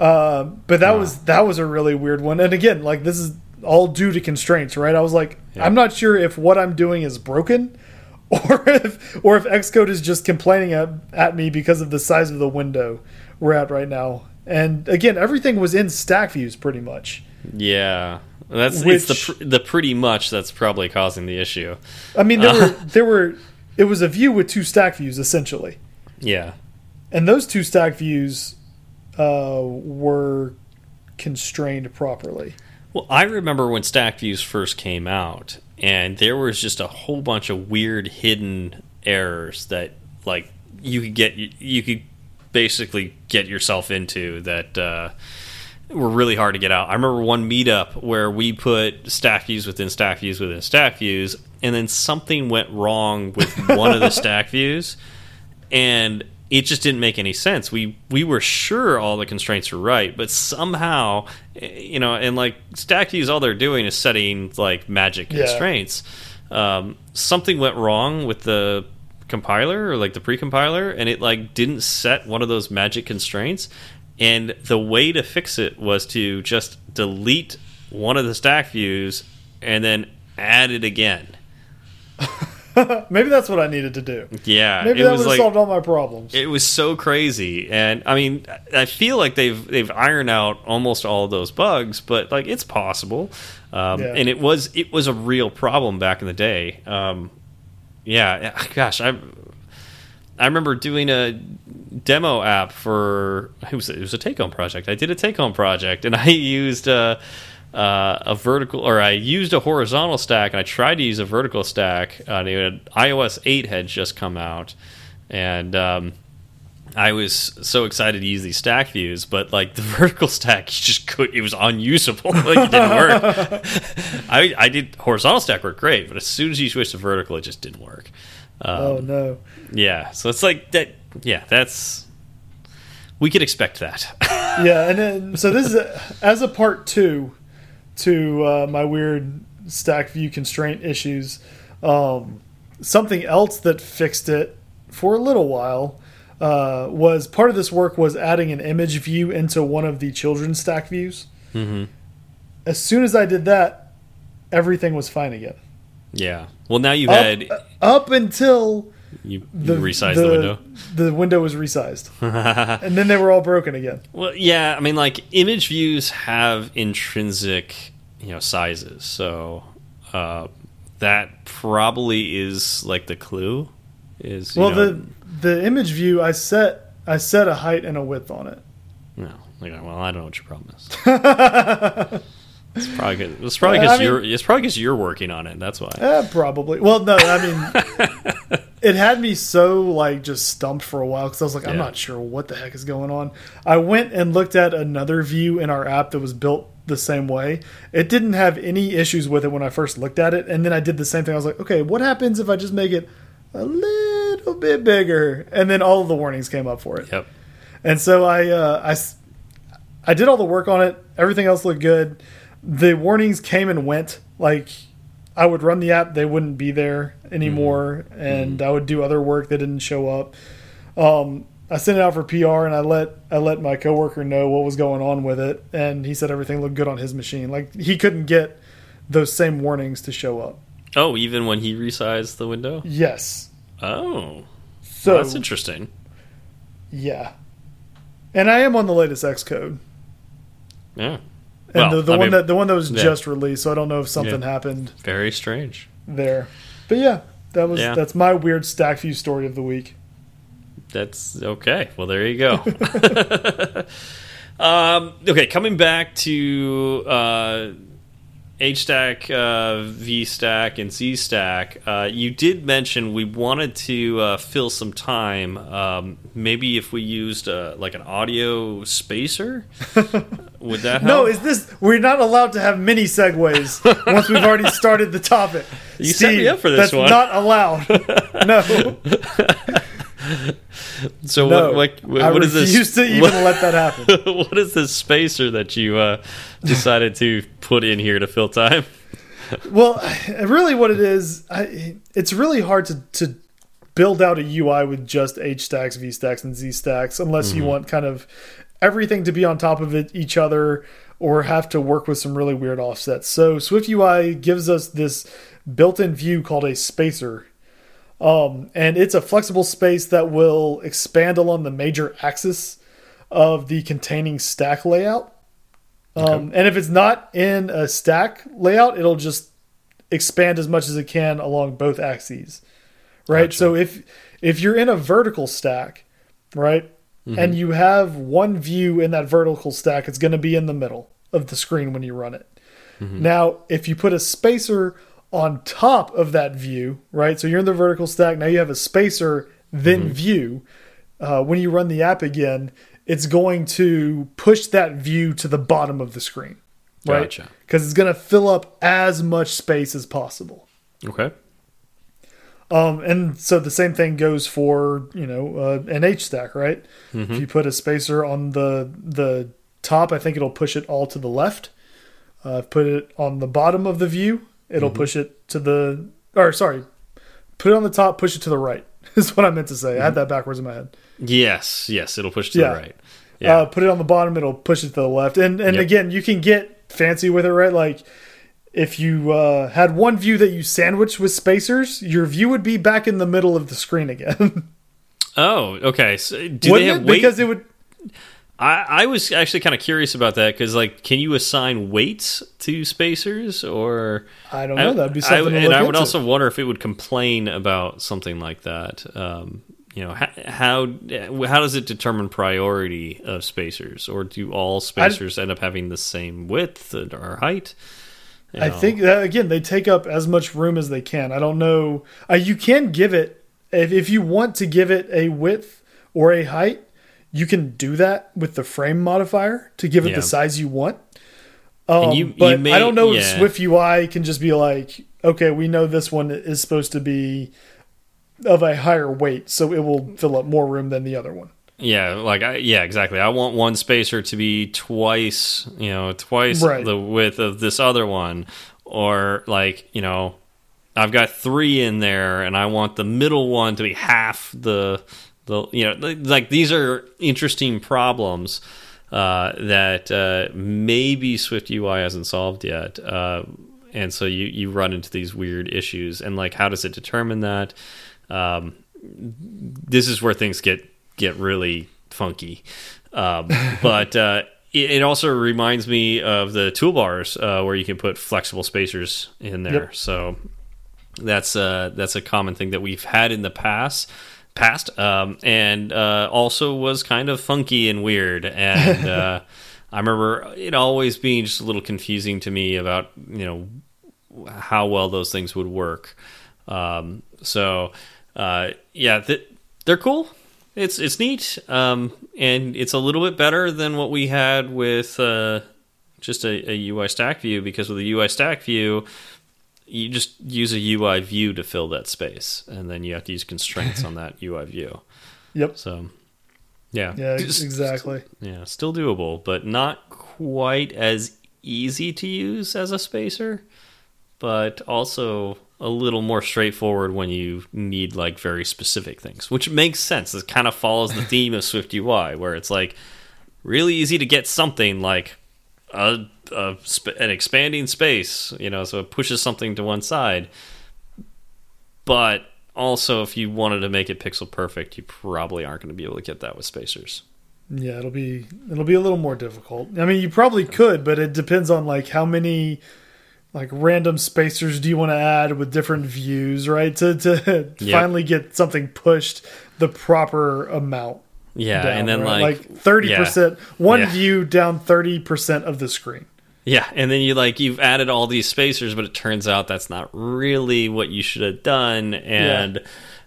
uh, but that Wow. was that was a really weird one and again like this is all due to constraints right i was like Yeah. i'm not sure if what i'm doing is broken or if or if xcode is just complaining at, at me because of the size of the window we're at right now and again everything was in stack views pretty much Yeah. That's Which- it's the pr the pretty much that's probably causing the issue. i mean there Uh. were there were it was a view with two stack views essentially Yeah. and those two stack views uh, were constrained properly. Well, I remember when Stack Views first came out, and there was just a whole bunch of weird hidden errors that, like, you could get you could basically get yourself into that uh, were really hard to get out. I remember one meetup where we put Stack Views within Stack Views within Stack Views, and then something went wrong with one of the Stack Views, and it just didn't make any sense. We we were sure all the constraints were right, but somehow, eh, you know, and like stack views, all they're doing is setting like magic Yeah. constraints. Um, something went wrong with the compiler or like the pre-compiler, and it like didn't set one of those magic constraints. And the way to fix it was to just delete one of the stack views and then add it again. Maybe that's what I needed to do. Yeah, Maybe that would have like solved all my problems. it was so crazy, and I mean, I feel like they've they've ironed out almost all of those bugs, but like it's possible, um, Yeah. and it was it was a real problem back in the day. Um, yeah, gosh, I I remember doing a demo app for it was it was a take home project. I did a take home project, and I used. Uh, uh, a vertical, or I used a horizontal stack, and I tried to use a vertical stack. Uh, and had- iOS 8 had just come out, and um, I was so excited to use these stack views, but like the vertical stack, you just could it was unusable. like it didn't work. I I did horizontal stack worked great, but as soon as you switch to vertical, it just didn't work. Um, oh no. Yeah, so it's like that. Yeah, that's we could expect that. Yeah, and then so this is a, as a part two to uh, my weird stack view constraint issues. Um, something else that fixed it for a little while uh, was part of this work was adding an image view into one of the children's stack views. hmm As soon as I did that, everything was fine again. Yeah. Well, now you've Up, had up until you, the you resized the, window. The window was resized, and then they were all broken again. Well, yeah, I mean, like image views have intrinsic, you know, sizes, so uh, that probably is like the clue. Is Well, know, the the image view I set I set a height and a width on it. no, like, well, I don't know what your problem is. it's probably it's probably I because mean- you're it's probably because you're working on it. That's why. Eh, probably. Well, no, I mean, it had me so like just stumped for a while because I was like, I'm Yeah. not sure what the heck is going on. I went and looked at another view in our app that was built the same way. It didn't have any issues with it when I first looked at it, and then I did the same thing. I was like, okay, what happens if I just make it a little bit bigger? And then all of the warnings came up for it. Yep. And so I, uh, I did all the work on it. Everything else looked good. The warnings came and went. Like I would run the app, they wouldn't be there anymore, and I would do other work that didn't show up. Um, I sent it out for PR and I let I let my coworker know what was going on with it, and he said everything looked good on his machine. Like he couldn't get those same warnings to show up. Oh, even when he resized the window. Yes. Oh, So well, that's interesting. yeah, and I am on the latest Xcode, Yeah. And Well, the, the one mean, that the one that was yeah. just released. So I don't know if something Yeah. happened very strange. there, but yeah, that was Yeah. that's my weird stack view story of the week. That's okay. Well, there you go. um, okay, coming back to uh, HStack, uh, VStack, and ZStack, uh, you did mention we wanted to uh, fill some time. Um, maybe if we used uh, like an audio spacer, would that help? No, is this? We're not allowed to have mini segues once we've already started the topic. You set me up for this that's one. Not allowed. no, so no. what? What, I what is this? refuse to even what- let that happen. what is this spacer that you uh, decided to put in here to fill time? Well, really, what it is, I, it's really hard to, to build out a UI with just H stacks, V stacks, and Z stacks unless you want kind of everything to be on top of it, each other, or have to work with some really weird offsets. So Swift UI gives us this built-in view called a spacer. Um, and it's a flexible space that will expand along the major axis of the containing stack layout. Um, and if it's not in a stack layout, it'll just expand as much as it can along both axes. Right. Gotcha. So if if you're in a vertical stack, right, and you have one view in that vertical stack, it's going to be in the middle of the screen when you run it. Now, if you put a spacer on top of that view, right? So you're in the vertical stack. Now you have a spacer, then view. Uh, when you run the app again, it's going to push that view to the bottom of the screen, right? Gotcha. Because it's going to fill up as much space as possible. Okay. Um, and so the same thing goes for you know uh, an H stack, right? If you put a spacer on the the top, I think it'll push it all to the left. Uh, put it on the bottom of the view, it'll push it to the or sorry, put it on the top, push it to the right. Is what I meant to say. I had that backwards in my head. Yes, yes, it'll push to Yeah. the right. Yeah. Uh, put it on the bottom, it'll push it to the left. And and Yep. again, you can get fancy with it, right? Like if you uh, had one view that you sandwiched with spacers, your view would be back in the middle of the screen again. oh, okay. So do Wouldn't they have it? weight? Because it would. I, I was actually kind of curious about that because, like, can you assign weights to spacers or? I don't know. That'd be I- something to and I would into. also wonder if it would complain about something like that. Um, you know, how, how how does it determine priority of spacers, or do all spacers end up having the same width or height? You I think that again they take up as much room as they can. I don't know. Uh, you can give it if if you want to give it a width or a height, you can do that with the frame modifier to give it Yeah. the size you want. Um, you- you but may- I don't know if. Swift UI can just be like, okay, we know this one is supposed to be of a higher weight, so it will fill up more room than the other one. Yeah, like I, yeah, exactly. I want one spacer to be twice, you know, twice Right. the width of this other one, or like you know, I've got three in there, and I want the middle one to be half the the you know, like- these are interesting problems uh, that uh, maybe Swift UI hasn't solved yet. Uh, and so you you run into these weird issues, and like, how does it determine that? Um, this is where things get get really funky. Um, but uh, it, it also reminds me of the toolbars uh, where you can put flexible spacers in there. Yep. So that's uh, that's a common thing that we've had in the past past um, and uh, also was kind of funky and weird and uh, I remember it always being just a little confusing to me about you know how well those things would work. Um, so uh, yeah, th they're cool. It's it's neat, um, and it's a little bit better than what we had with uh, just a, a UI stack view. Because with a UI stack view, you just use a UI view to fill that space, and then you have to use constraints on that UI view. Yep. So yeah, Yeah, Just- exactly. yeah, still doable, but not quite as easy to use as a spacer, but also a little more straightforward when you need like very specific things, which makes sense. It kind of follows the theme of Swift UI, where it's like really easy to get something like a, a an expanding space, you know, so it pushes something to one side. But also, if you wanted to make it pixel perfect, you probably aren't going to be able to get that with spacers. Yeah, it'll be it'll be a little more difficult. I mean, you probably could, but it depends on like how many like random spacers do you want to add with different views, right? To to Yep. finally get something pushed the proper amount. Yeah, down, and then right? like thirty percent, one Yeah. view down thirty percent of the screen. Yeah, and then you like you've added all these spacers, but it turns out that's not really what you should have done, and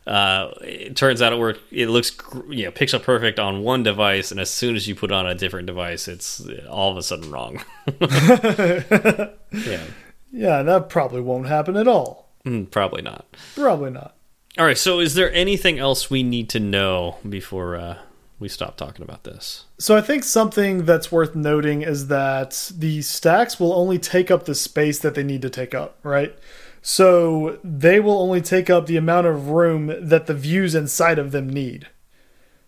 uh, it turns out it work. It looks you know pixel perfect on one device, and as soon as you put it on a different device, it's all of a sudden wrong. yeah, Yeah, that probably won't happen at all. Mm, probably not. Probably not. All right, so is there anything else we need to know before uh, we stop talking about this? So I think something that's worth noting is that the stacks will only take up the space that they need to take up, right? So they will only take up the amount of room that the views inside of them need.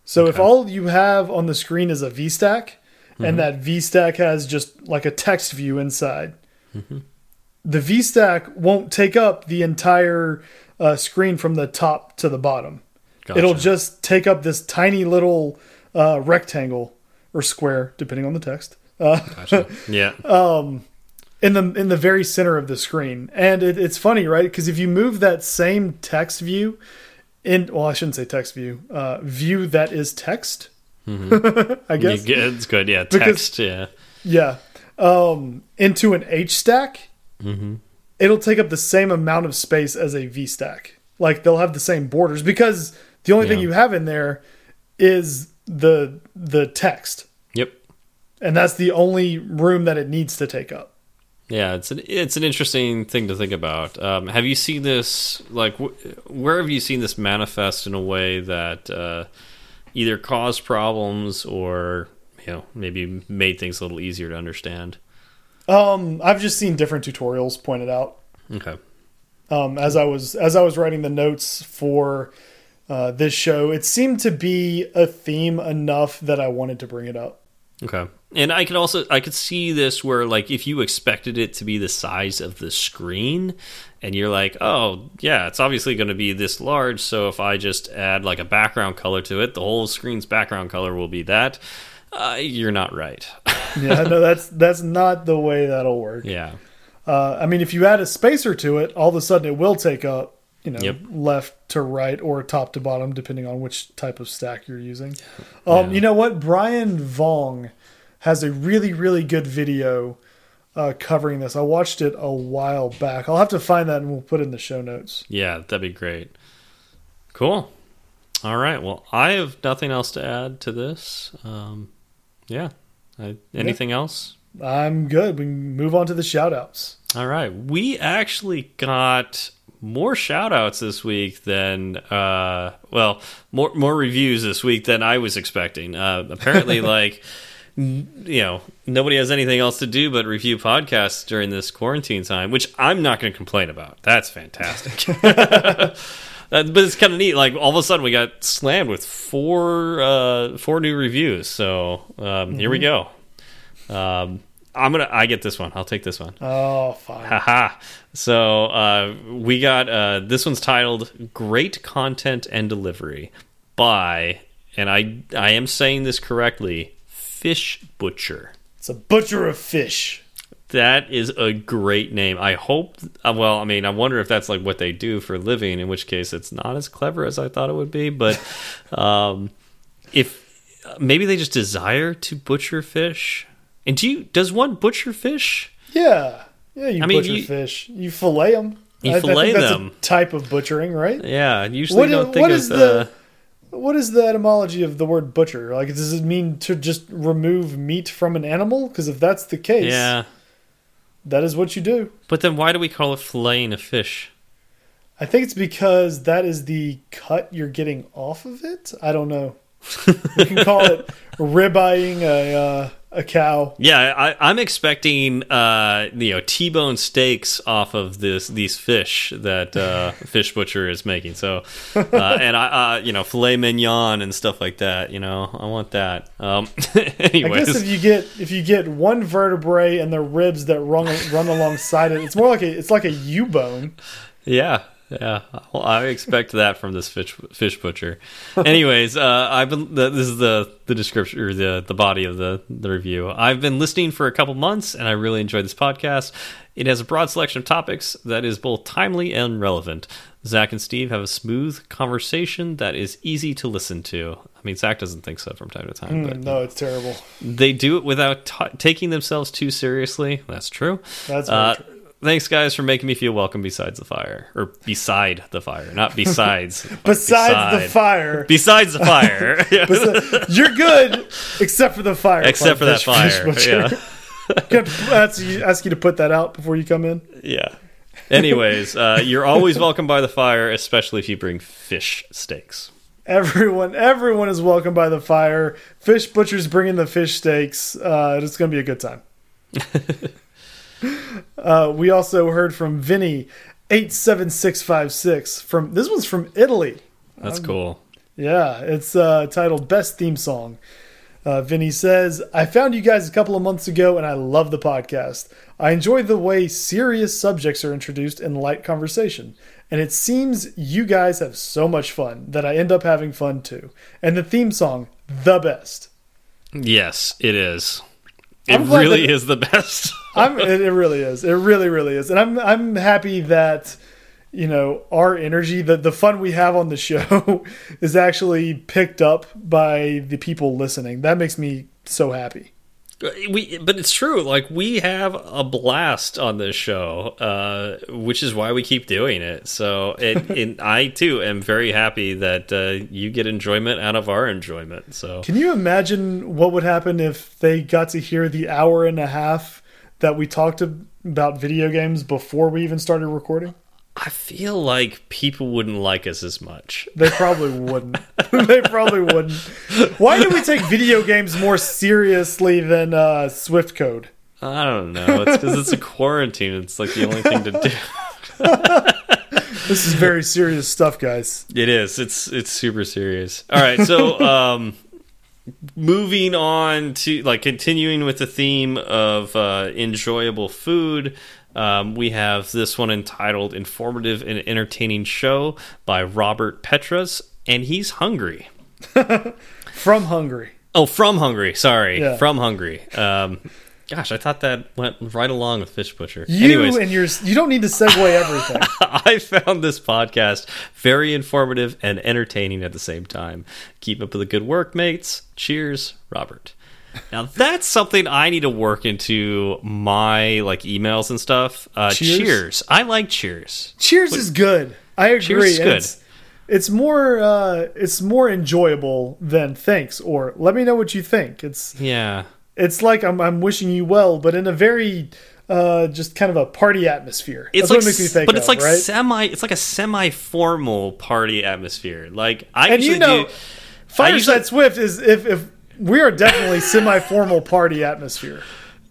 So if all you have on the screen is a VStack and that VStack has just like a text view inside, the VStack won't take up the entire uh, screen from the top to the bottom. It'll just take up this tiny little uh, rectangle or square, depending on the text, uh, Gotcha. yeah, in the in the very center of the screen. And it, it's funny, right? Because if you move that same text view in, well, I shouldn't say text view, uh, view that is text. I guess, get- it's good. Yeah, Because- text. yeah, yeah, um, into an H stack, it'll take up the same amount of space as a V stack. Like they'll have the same borders because the only thing you have in there is the the text. yep. and that's the only room that it needs to take up. Yeah, it's an it's an interesting thing to think about. Um, have you seen this? Like, wh where have you seen this manifest in a way that uh, either caused problems or you know maybe made things a little easier to understand? Um, I've just seen different tutorials pointed out Okay. um, as I was as I was writing the notes for uh, this show. It seemed to be a theme enough that I wanted to bring it up. Okay. And I could also I could see this where like if you expected it to be the size of the screen and you're like, "Oh, yeah, it's obviously going to be this large, so if I just add like a background color to it, the whole screen's background color will be that." Uh, you're not right. Yeah, no, that's that's not the way that'll work. yeah. Uh, I mean, if you add a spacer to it, all of a sudden it will take up, you know, Yep. left to right or top to bottom, depending on which type of stack you're using. Um, Yeah. You know what? Brian Voong has a really, really good video uh, covering this. I watched it a while back. I'll have to find that and we'll put it in the show notes. Yeah, that'd be great. Cool. All right. Well, I have nothing else to add to this. Um, yeah. I, anything else? I'm good. We move on to the shout outs. All right. We actually got more shout outs this week than uh well, more more reviews this week than I was expecting. Uh apparently like you know, nobody has anything else to do but review podcasts during this quarantine time, which I'm not going to complain about. That's fantastic. Uh, but it's kind of neat. Like all of a sudden, we got slammed with four uh, four new reviews. So um, here we go. Um, I'm gonna. I get this one. I'll take this one. Oh, fine. Haha. So uh, we got uh, this one's titled "Great Content and Delivery" by, and I I am saying this correctly, Fish Butcher. It's a butcher of fish. That is a great name. I hope. uh, Well, I mean, I wonder if that's like what they do for a living. In which case, it's not as clever as I thought it would be. But um, if maybe they just desire to butcher fish. And do you? Does one butcher fish? Yeah. Yeah, you I mean, butcher you- fish. You fillet them. You fillet that's them. A type of butchering, right? Yeah, I usually What- don't think what of is the. the- What is the etymology of the word butcher? Like, does it mean to just remove meat from an animal? Because if that's the case, Yeah, that is what you do. but then why do we call it filleting a fish? I think it's because that is the cut you're getting off of it. I don't know. you can call it ribeying a uh, a cow. Yeah, I, I'm expecting uh, you know T-bone steaks off of this these fish that uh, Fish Butcher is making. So, uh, and I, uh, you know, filet mignon and stuff like that. You know, I want that. Um, anyways, I guess if you get if you get one vertebrae and the ribs that run run alongside it, it's more like a it's like a U bone. Yeah, yeah. Well, I expect that from this fish fish butcher. Anyways, uh, I've been this is the the description or the the body of the the review. I've been listening for a couple months, and I really enjoy this podcast. It has a broad selection of topics that is both timely and relevant. Zach and Steve have a smooth conversation that is easy to listen to. I mean, Zach doesn't think so from time to time, Mm, but no, it's terrible. they do it without taking themselves too seriously. That's true. That's very Uh, true. Thanks, guys, for making me feel welcome besides the fire, or beside the fire, not besides. Besides the fire, Besides the fire, you're good except for the fire. except for that fire. Yeah, Can ask you, ask you to put that out before you come in. yeah. Anyways, uh, you're always welcome by the fire, especially if you bring fish steaks. Everyone, everyone is welcome by the fire. Fish butchers bringing the fish steaks. Uh, it's going to be a good time. Uh, we also heard from Vinny eight seven six five six. From this one's from Italy. That's cool. Yeah, it's uh, titled Best Theme Song. Uh, Vinny says, I found you guys a couple of months ago and I love the podcast. I enjoy the way serious subjects are introduced in light conversation. And it seems you guys have so much fun that I end up having fun too. And the theme song, the best. Yes, it is. It really that- is the best. I'm, it, really is. It really, really is. And I'm, I'm happy that, you know, our energy, the, the fun we have on the show is actually picked up by the people listening. That makes me so happy. we but it's true like we have a blast on this show uh which is why we keep doing it so it, and i too am very happy that uh you get enjoyment out of our enjoyment so Can you imagine what would happen if they got to hear the hour and a half that we talked about video games before we even started recording? i feel like people wouldn't like us as much They probably wouldn't. they probably wouldn't. Why do we take video games more seriously than uh, Swift code? i don't know it's because it's a quarantine it's like the only thing to do This is very serious stuff, guys. It is. It's it's super serious. All right, so um moving on to like continuing with the theme of uh enjoyable food. Um, we have this one entitled Informative and Entertaining Show by Robert Petras, and he's hungry. From Hungary. Oh, from Hungary. Sorry. Yeah. From Hungary. Um, gosh, I thought that went right along with Fish Butcher. You Anyways, and your you don't need to segue everything. I found this podcast very informative and entertaining at the same time. Keep up with the good work, mates. Cheers, Robert. Now that's something I need to work into my like emails and stuff. Uh, Cheers? cheers. I like cheers. Cheers is good. I agree. Cheers is good. It's, it's more uh, it's more enjoyable than thanks or let me know what you think. It's Yeah. It's like I'm I'm wishing you well, but in a very uh, just kind of a party atmosphere. It's That's like, what it makes me s- think but of, it's like right? semi. It's like a semi-formal party atmosphere. Like I and you know, do. Fireside usually- Swift is if if we are definitely semi-formal party atmosphere.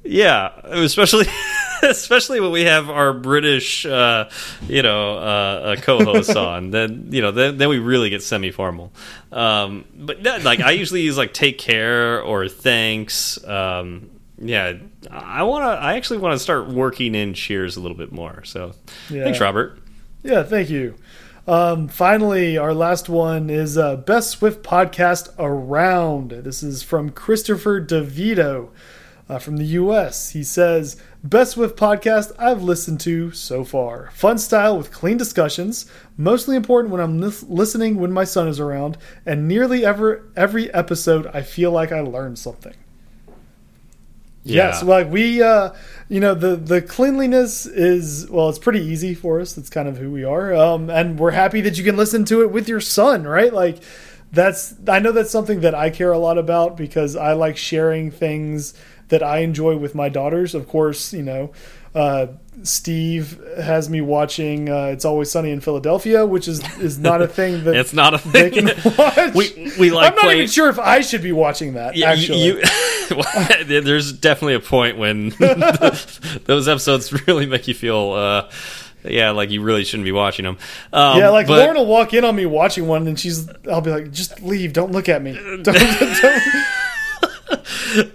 Yeah, especially especially when we have our British, uh, you know, uh, uh, co-hosts on. Then you know, then, then we really get semi-formal. Um, but yeah, like I usually use like take care or thanks. Um, yeah, I want to. I actually want to start working in cheers a little bit more. So Yeah. thanks, Robert. Yeah, thank you. Um, finally, our last one is uh, Best Swift Podcast Around. This is from Christopher DeVito uh, from the U.S. He says, Best Swift podcast I've listened to so far. Fun style with clean discussions, mostly important when I'm lis- listening when my son is around, and nearly ever every episode I feel like I learned something. Yes, like we, uh, you know, the the cleanliness is well, it's pretty easy for us. That's kind of who we are, um, and we're happy that you can listen to it with your son, right? Like that's I know that's something that I care a lot about because I like sharing things that I enjoy with my daughters. Of course, you know, Uh, Steve has me watching uh, "It's Always Sunny in Philadelphia," which is is not a thing that It's not a they thing. can watch. We- we like I'm not playing- even sure if I should be watching that. Yeah, actually, you, you- there's definitely a point when those episodes really make you feel, uh, yeah, like you really shouldn't be watching them. Um, yeah, like but- Lauren will walk in on me watching one, and she's I'll be like, just leave, don't look at me. Don't, don't.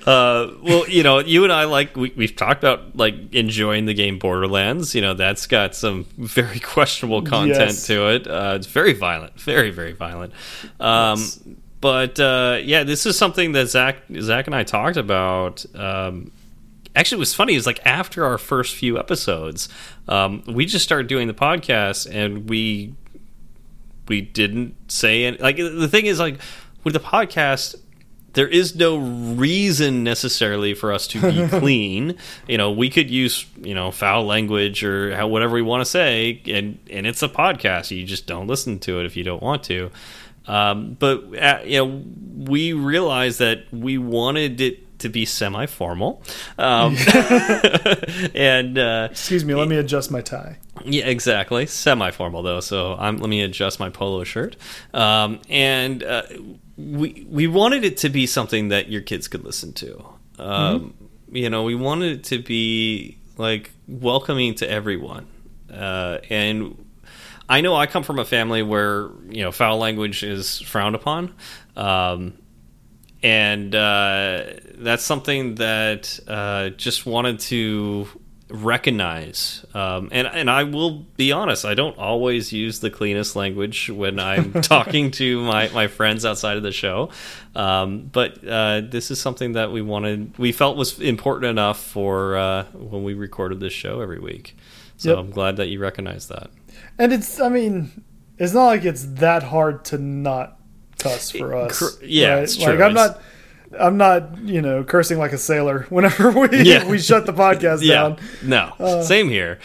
Uh, well, you know, you and I like we, we've talked about like enjoying the game Borderlands. You know, that's got some very questionable content Yes. to it. Uh, it's very violent, very very violent. Um, Yes. But uh, yeah, this is something that Zach Zach and I talked about. Um, actually, what's funny is like after our first few episodes, um, we just started doing the podcast, and we we didn't say any, like the thing is like with the podcast there is no reason necessarily for us to be clean. You know we could use you know foul language or how, whatever we want to say and and it's a podcast. You just don't listen to it if you don't want to. Um, but uh, you know we realized that we wanted it to be semi-formal um, and uh, Excuse me, let me adjust my tie. yeah, exactly. Semi-formal though, so I'm, let me adjust my polo shirt. Um, and uh, we we wanted it to be something that your kids could listen to. Um, You know, we wanted it to be like welcoming to everyone. Uh, and I know I come from a family where you know foul language is frowned upon. Um, and uh, that's something that uh, just wanted to recognize. Um, and and I will be honest, I don't always use the cleanest language when I'm talking to my, my friends outside of the show. Um, but uh, this is something that we wanted, we felt was important enough for uh, when we recorded this show every week. So Yep. I'm glad that you recognize that. And it's, I mean, it's not like it's that hard to not cuss for us. Yeah, right? it's Like true. I'm not, I'm not, you know, cursing like a sailor whenever we Yeah. we shut the podcast yeah down. no same here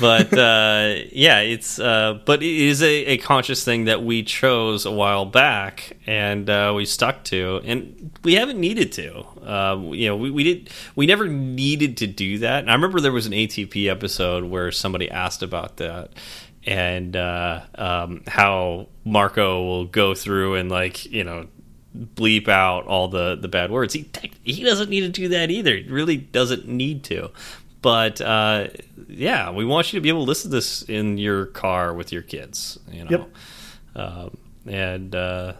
but uh yeah it's uh but it is a, a conscious thing that we chose a while back and uh we stuck to and we haven't needed to um you know we, we did we never needed to do that and i remember there was an atp episode where somebody asked about that and uh um how marco will go through and like you know bleep out all the the bad words. He he doesn't need to do that either. He really doesn't need to. But uh, yeah, we want you to be able to listen to this in your car with your kids. You know, Yep. um, and uh,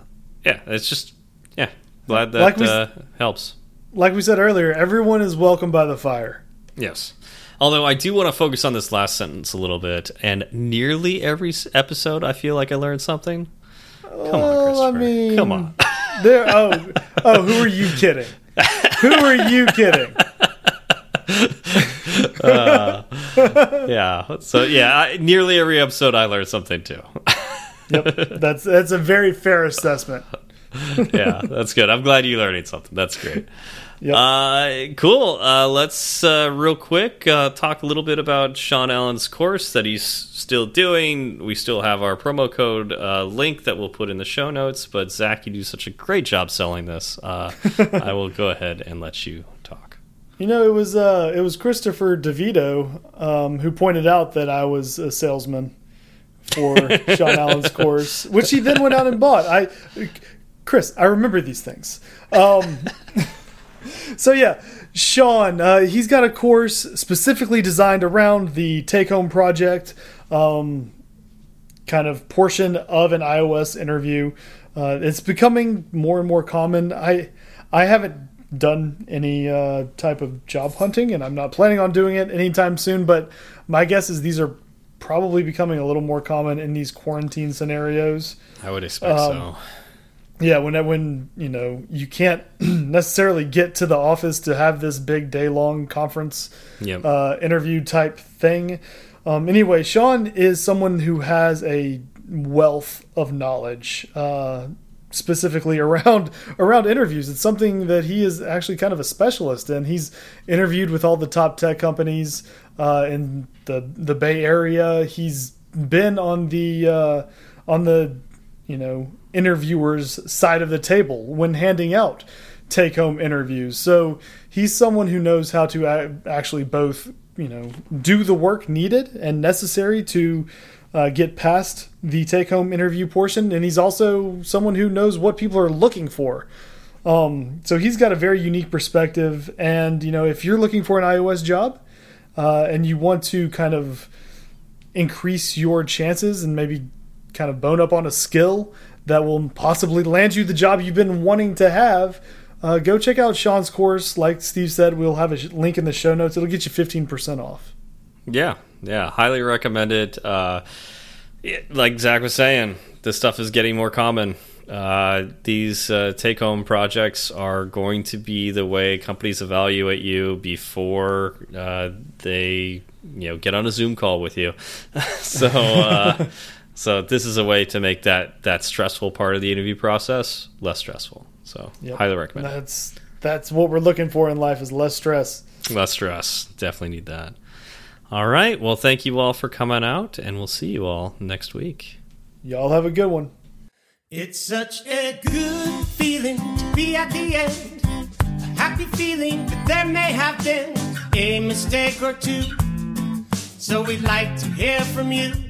yeah, it's just yeah, glad that Like we uh, helps. Like we said earlier, everyone is welcome by the fire. Yes. Although I do want to focus on this last sentence a little bit, and nearly every episode, I feel like I learned something. Come on, oh, I Christopher. mean, Come on. There. Oh, oh, who are you kidding? Who are you kidding? Uh, yeah. So yeah, I, nearly every episode I learned something too. Yep, that's that's a very fair assessment. yeah, that's good. I'm glad you're learning something. That's great. Yep. Uh, cool. Uh, let's uh, real quick uh, talk a little bit about Sean Allen's course that he's still doing. We still have our promo code uh, link that we'll put in the show notes. But Zach, you do such a great job selling this. Uh, I will go ahead and let you talk. You know, it was uh, it was Christopher DeVito um, who pointed out that I was a salesman for Sean Allen's course, which he then went out and bought. I, Chris, I remember these things. Um, so yeah, Sean, uh, he's got a course specifically designed around the take-home project, um, kind of portion of an iOS interview. Uh, it's becoming more and more common. I I haven't done any uh, type of job hunting, and I'm not planning on doing it anytime soon. But my guess is these are probably becoming a little more common in these quarantine scenarios. I would expect Um, so. Yeah, when when you know you can't necessarily get to the office to have this big day long conference Yep. uh, interview type thing. Um, anyway, Sean is someone who has a wealth of knowledge, uh, specifically around around interviews. It's something that he is actually kind of a specialist in. He's interviewed with all the top tech companies uh, in the the Bay Area. He's been on the uh, on the you know interviewers side of the table when handing out take home interviews. So he's someone who knows how to actually both you know do the work needed and necessary to uh, get past the take home interview portion. And he's also someone who knows what people are looking for. Um, so he's got a very unique perspective. And, you know, if you're looking for an iOS job uh, and you want to kind of increase your chances and maybe kind of bone up on a skill that will possibly land you the job you've been wanting to have, uh, go check out Sean's course. Like Steve said, we'll have a link in the show notes. It'll get you 15% off. Yeah, yeah, highly recommend it. Uh, it like Zach was saying, this stuff is getting more common. Uh, these uh, take home projects are going to be the way companies evaluate you before uh, they you know get on a Zoom call with you. so uh, so this is a way to make that that stressful part of the interview process less stressful. So yep. highly recommend. That's that's what we're looking for in life is less stress. Less stress. Definitely need that. All right. Well, thank you all for coming out, and we'll see you all next week. Y'all have a good one. It's such a good feeling to be at the end. A happy feeling that there may have been a mistake or two. So we'd like to hear from you.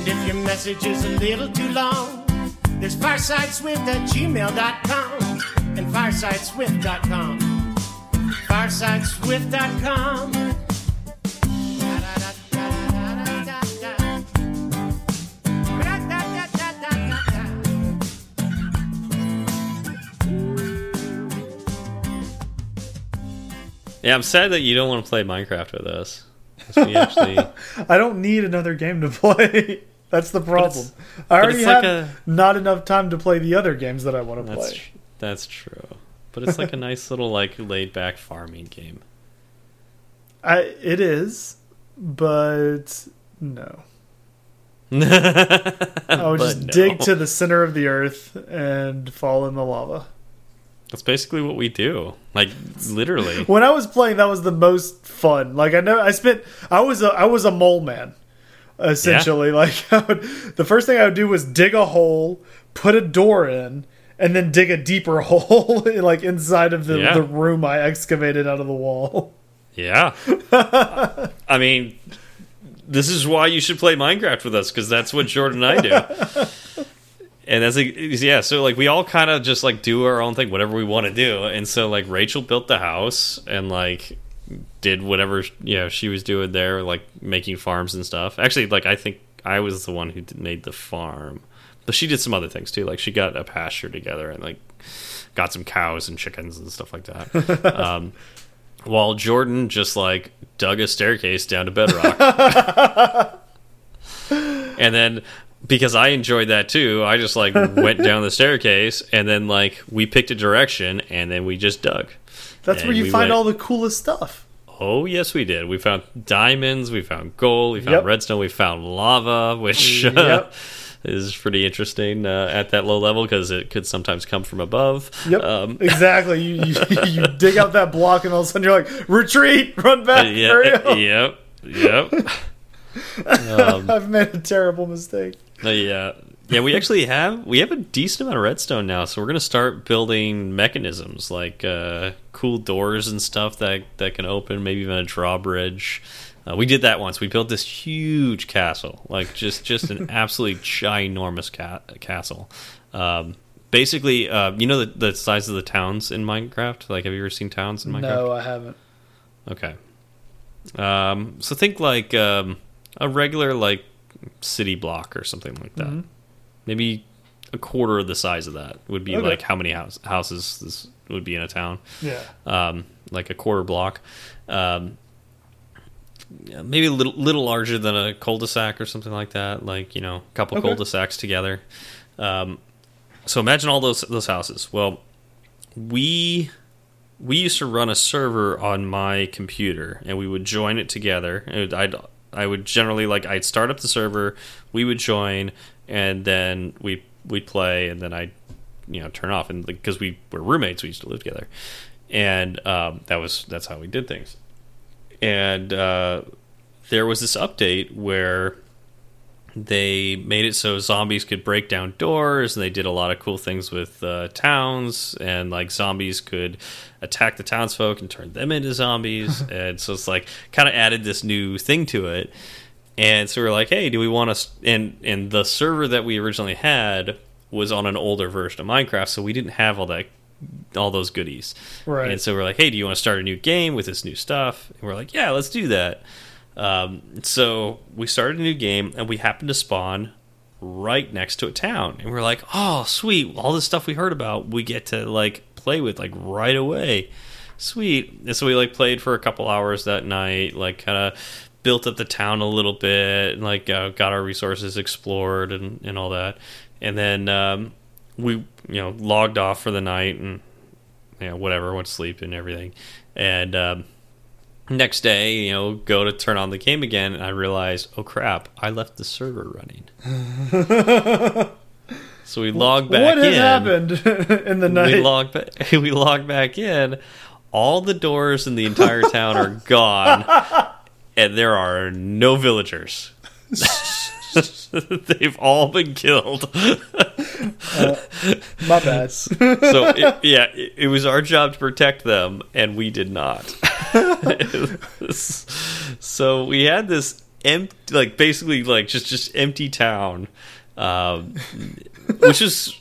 And if your message is a little too long, there's firesideswift at gmail.com and firesideswift.com. Firesideswift.com. Yeah, I'm sad that you don't want to play Minecraft with us. Actually... I don't need another game to play. That's the problem. I already have like a... not enough time to play the other games that I want to that's play. That's true, but it's like a nice little like laid back farming game. I it is, but no. I would just no. dig to the center of the earth and fall in the lava. That's basically what we do. Like literally. when I was playing, that was the most fun. Like I know I spent. I was a I was a mole man, essentially. Yeah. Like would, the first thing I would do was dig a hole, put a door in, and then dig a deeper hole, like inside of the yeah. the room I excavated out of the wall. Yeah. I mean, this is why you should play Minecraft with us because that's what Jordan and I do and that's like yeah so like we all kind of just like do our own thing whatever we want to do and so like rachel built the house and like did whatever you know she was doing there like making farms and stuff. Actually like i think i was the one who made the farm but she did some other things too like she got a pasture together and like got some cows and chickens and stuff like that. Um, while jordan just like dug a staircase down to bedrock. And then because I enjoyed that too. I just like went down the staircase and then like we picked a direction and then we just dug. That's and where you find went, all the coolest stuff. Oh yes, we did. We found diamonds, we found gold, we found yep. redstone, we found lava, which uh, yep. is pretty interesting uh, at that low level because it could sometimes come from above. Yep, um, exactly. You, you, you dig out that block and all of a sudden you're like, retreat, run back, uh, yeah, Yep, yep. Um, I've made a terrible mistake. Uh, yeah, yeah. We actually have we have a decent amount of redstone now, so we're gonna start building mechanisms like uh, cool doors and stuff that that can open, maybe even a drawbridge. Uh, we did that once. We built this huge castle, like just just an absolutely ginormous ca castle. Um, basically, uh, you know the, the size of the towns in Minecraft. Like, have you ever seen towns in Minecraft? No, I haven't. Okay, Um, so think like um, a regular like city block or something like that. Mm-hmm. Maybe a quarter of the size of that would be Okay. like how many house, houses this would be in a town. Yeah. Um, like a quarter block. Um, maybe a little little larger than a cul-de-sac or something like that. Like you know, a couple Okay. cul-de-sacs together. Um, so imagine all those those houses. Well, we we used to run a server on my computer, and we would join it together. And I'd I would generally like I'd start up the server, we would join, and then we we'd play, and then I'd you know turn off, and because we were roommates, we used to live together, and um, that was that's how we did things. And uh, there was this update where they made it so zombies could break down doors and they did a lot of cool things with uh, towns and like zombies could attack the townsfolk and turn them into zombies. And so it's like kind of added this new thing to it. And so we are like hey do we want to and and the server that we originally had was on an older version of minecraft so we didn't have all that all those goodies. Right. and so we're like hey do you want to start a new game with this new stuff? And we're like yeah let's do that um, so we started a new game, and we happened to spawn right next to a town, and we're like, "Oh, sweet! All this stuff we heard about, we get to like play with like right away, sweet." And so we like played for a couple hours that night, like kind of built up the town a little bit, and like uh, got our resources explored and and all that, and then um, we you know logged off for the night and you know whatever, went to sleep and everything, and. Um, next day, you know, go to turn on the game again, and I realized, oh crap, I left the server running. so we logged back in. what has in. happened in the night? We logged back. We logged back in. All the doors in the entire town are gone, and there are no villagers. They've all been killed. My bad. so it, yeah, it, it was our job to protect them, and we did not. so we had this empty, like basically like just just empty town, um, which is.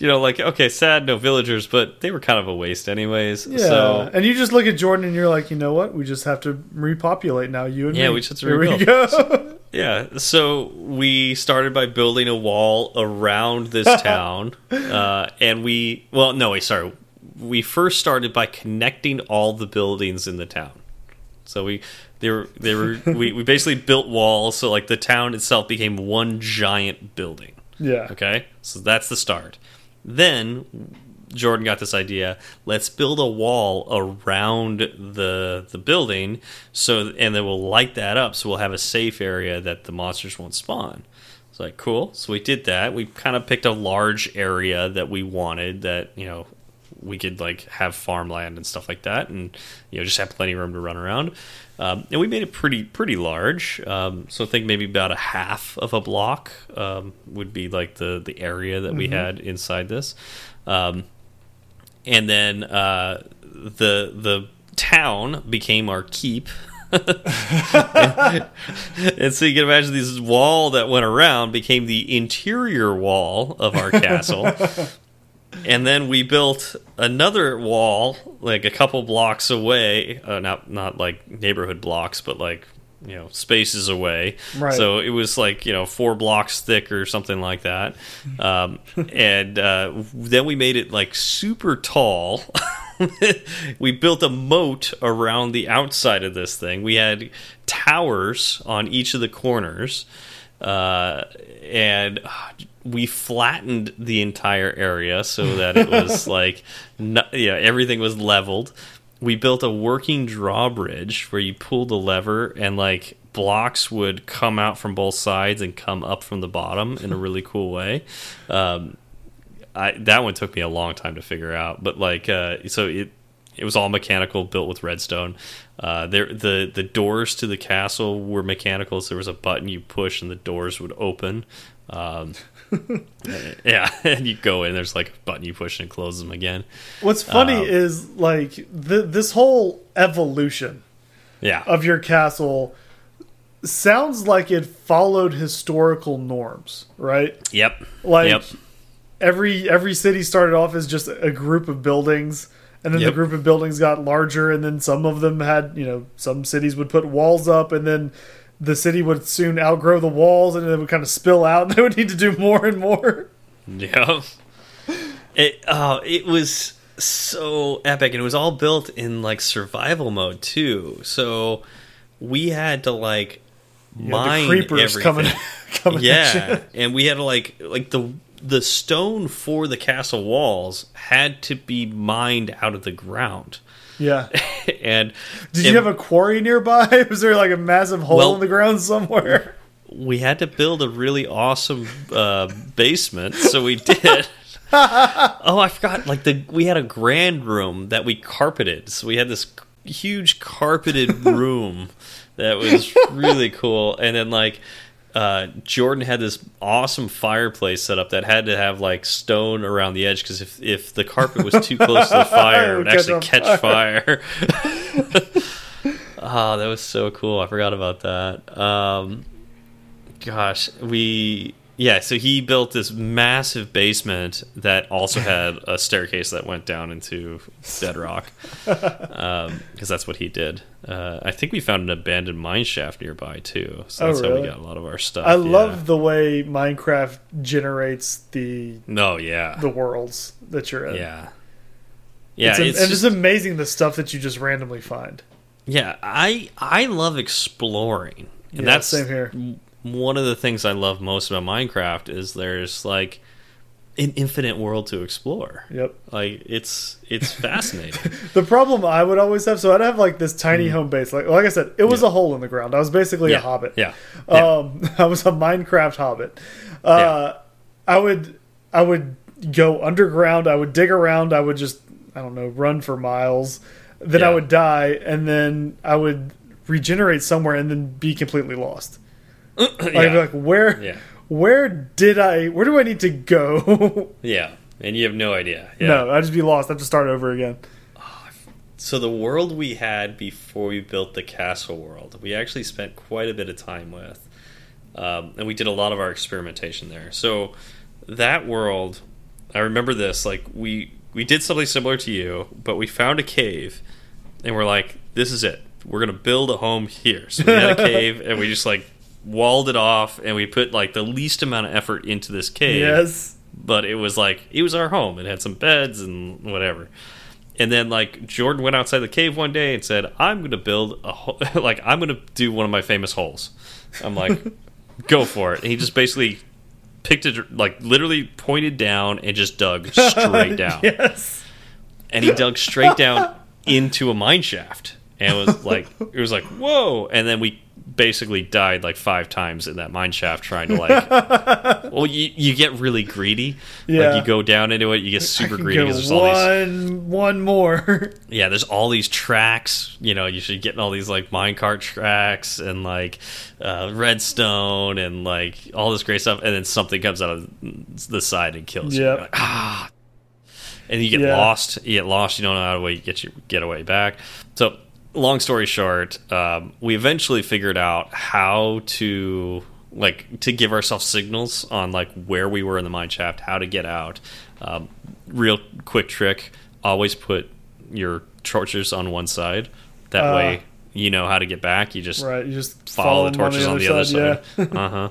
You know, like okay, sad, no villagers, but they were kind of a waste, anyways. Yeah. So and you just look at Jordan and you're like, you know what? We just have to repopulate now. You and Yeah, me. we just Here we go. Yeah, so we started by building a wall around this town, uh, and we well, no, wait, sorry, we first started by connecting all the buildings in the town. So we they were they were we, we basically built walls, so like the town itself became one giant building. yeah. Okay, so that's the start. Then Jordan got this idea. Let's build a wall around the the building, so and then we'll light that up, so we'll have a safe area that the monsters won't spawn. It's like cool. So we did that. We kind of picked a large area that we wanted that you know we could like have farmland and stuff like that, and you know just have plenty of room to run around. Um, and we made it pretty pretty large. Um, so I think maybe about a half of a block um, would be like the the area that we had inside this. Um, and then uh, the the town became our keep. and so you can imagine this wall that went around became the interior wall of our castle. and then we built another wall like a couple blocks away, uh, not not like neighborhood blocks, but like you know spaces away. Right. So it was like you know four blocks thick or something like that. Um, and uh, then we made it like super tall. we built a moat around the outside of this thing. We had towers on each of the corners, uh, and uh, we flattened the entire area so that it was like, no, yeah, everything was leveled. We built a working drawbridge where you pull the lever and like blocks would come out from both sides and come up from the bottom in a really cool way. Um, I, that one took me a long time to figure out, but like, uh, so it it was all mechanical, built with redstone. Uh, there, the the doors to the castle were mechanical. So there was a button you push, and the doors would open. Um, yeah, and you go in. There's like a button you push and it closes them again. What's funny Um, is like th this whole evolution Yeah, of your castle sounds like it followed historical norms, right? yep, Like yep, every every city started off as just a group of buildings and then Yep. the group of buildings got larger, and then some of them had you know some cities would put walls up, and then the city would soon outgrow the walls, and it would kind of spill out, and they would need to do more and more. Yeah. It uh, it was so epic, and it was all built in like survival mode too. So we had to like You mine the creepers everything. coming, coming yeah, and we had to like like the the stone for the castle walls had to be mined out of the ground. Yeah. and Did you have a quarry nearby? Was there like a massive hole Well- in the ground somewhere? we had to build a really awesome uh, basement, so we did. oh, I forgot. Like the we had a grand room that we carpeted, so we had this huge carpeted room that was really cool. And then like uh, Jordan had this awesome fireplace set up that had to have like stone around the edge because if if the carpet was too close to the fire, it would Catch actually catch fire. Oh, that was so cool. I forgot about that. Um, gosh, we yeah. So he built this massive basement that also had a staircase that went down into bedrock, because that's what he did. Uh, I think we found an abandoned mine shaft nearby too. So Oh, that's how we got a lot of our stuff. I yeah. love the way Minecraft generates the No, yeah, the worlds that you're in. yeah, yeah. it's, It's, and just- it's amazing the stuff that you just randomly find. Yeah, I I love exploring, and Yeah, that's same here. One of the things I love most about Minecraft is there's like an infinite world to explore. Yep. Like it's it's fascinating. The problem I would always have, so I'd have like this tiny home base. Like like I said, it was Yeah. a hole in the ground. I was basically yeah, a hobbit. Yeah, yeah. Um, I was a Minecraft hobbit. Uh, I would I would go underground. I would dig around. I would just I don't know run for miles. Then I would die, and then I would regenerate somewhere, and then be completely lost. Like, I'd be like where yeah, where did I where do I need to go? yeah, and you have no idea. Yeah. No, I'd just be lost. I have to start over again. So the world we had before we built the castle world, we actually spent quite a bit of time with, um, and we did a lot of our experimentation there. So that world, I remember this. Like we we did something similar to you, but we found a cave, and we're like, "This is it. We're gonna build a home here." So we had a cave, and we just like walled it off, and we put like the least amount of effort into this cave Yes. but it was like it was our home. It had some beds and whatever. And then like Jordan went outside the cave one day and said, "I'm going to build a like I'm going to do one of my famous holes." I'm like, "Go for it!" And he just basically picked it like literally pointed down and just dug straight down. Yes. And he dug straight down into a mine shaft. And it was like it was like whoa! And then we basically died like five times in that mine shaft trying to like. well, you you get really greedy. Yeah. Like you go down into it, you get super greedy because there's all these. one one more. Yeah, there's all these tracks. You know, you should get in all these like minecart tracks and like uh, redstone and like all this great stuff, and then something comes out of the side and kills you. Yep. You're like, ah. And you get Yeah. lost. You get lost. You don't know how to get your get away back. So, long story short, um, we eventually figured out how to like to give ourselves signals on like where we were in the mine shaft, how to get out. Um, real quick trick: always put your torches on one side. That Uh. way, you know how to get back. You just right. You just follow, the torches on the other side. Yeah. uh huh.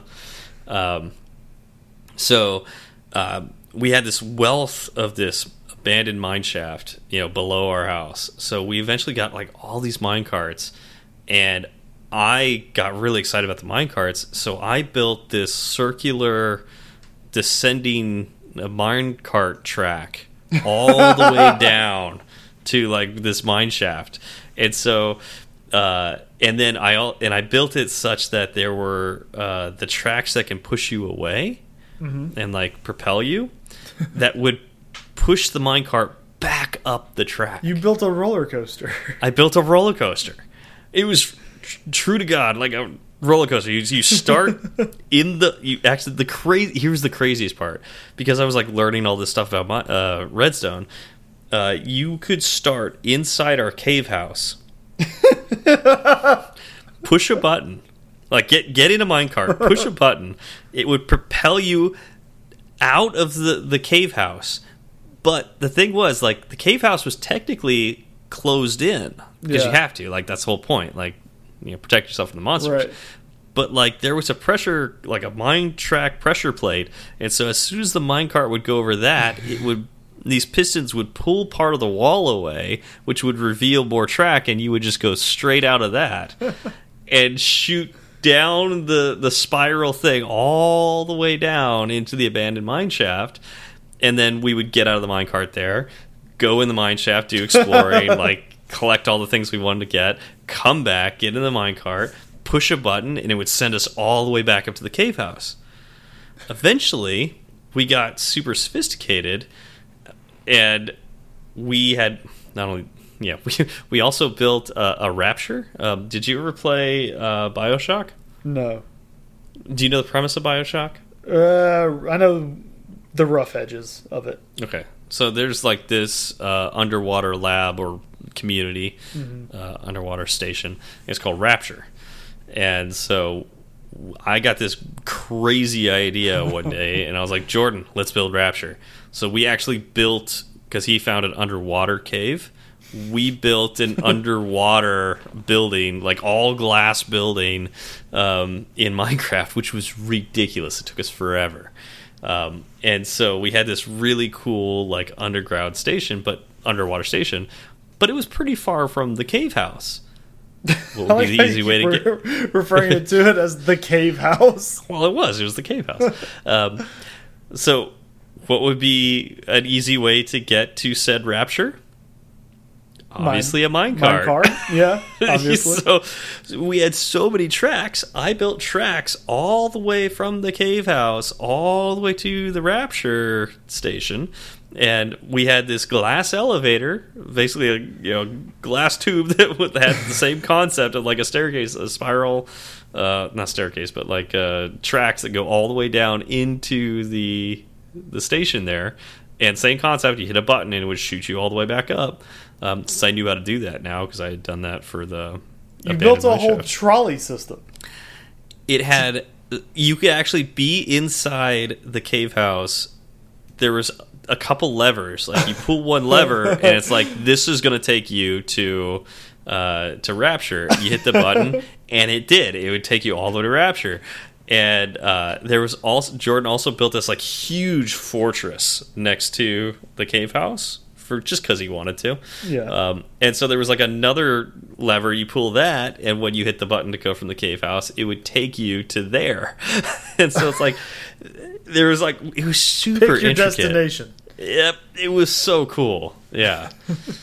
Um, so uh, we had this wealth of this abandoned mine shaft, you know, below our house. So we eventually got like all these mine carts, and I got really excited about the mine carts. So I built this circular descending uh, mine cart track all the way down to like this mine shaft, and so. Uh, and then I al- and I built it such that there were uh, the tracks that can push you away and like propel you that would push the minecart back up the track. You built a roller coaster. I built a roller coaster. It was tr- true to God, like a roller coaster. You, you start in the you actually the crazy. Here's the craziest part because I was like learning all this stuff about my, uh, Redstone. Uh, you could start inside our cave house, push a button, like get get in a minecart, push a button. It would propel you out of the the cave house But the thing was, like, the cave house was technically closed in because Yeah. you have to. Like, that's the whole point. Like, you know, protect yourself from the monsters. Right. But like, there was a pressure, like a mine track pressure plate, and so as soon as the mine cart would go over that, it would. These pistons would pull part of the wall away, which would reveal more track, and you would just go straight out of that and shoot down the the spiral thing all the way down into the abandoned mine shaft and then we would get out of the mine cart there go in the mine shaft do exploring like collect all the things we wanted to get come back get in the mine cart push a button and it would send us all the way back up to the cave house. Eventually we got super sophisticated and we had not only yeah we, we also built a, a rapture. Um, did you ever play uh, bioshock? No. do you know the premise of bioshock? Uh, I know the rough edges of it. okay so there's like this uh, underwater lab or community uh, underwater station it's called rapture and so I got this crazy idea one day, and I was like, Jordan, let's build Rapture. So we actually built because he found an underwater cave. We built an underwater building, like all glass building, um, in Minecraft, which was ridiculous. It took us forever, um, and so we had this really cool like underground station, but underwater station, but it was pretty far from the cave house. What would be the easy way to get? referring to it as the cave house. Well, it was. It was the cave house. Um, so, what would be an easy way to get to said rapture? Obviously, a mine Mine cart. cart, yeah, obviously. so, so we had so many tracks. I built tracks all the way from the cave house all the way to the rapture station, and we had this glass elevator, basically a you know glass tube that had the same concept of like a staircase, a spiral, uh, not staircase, but like uh, tracks that go all the way down into the the station there. And same concept, you hit a button and it would shoot you all the way back up. Um, so I knew how to do that now because I had done that for the. you built a whole trolley system. It had you could actually be inside the cave house. There was a couple levers. Like you pull one lever and it's like this is going to take you to uh, to Rapture. You hit the button and it did. It would take you all the way to Rapture. And uh, there was also Jordan also built this like huge fortress next to the cave house for just because he wanted to. Yeah. Um, and so there was like another lever. You pull that, and when you hit the button to go from the cave house, it would take you to there. and so it's like there was like it was super Pick your intricate. destination. Yep, it was so cool. Yeah.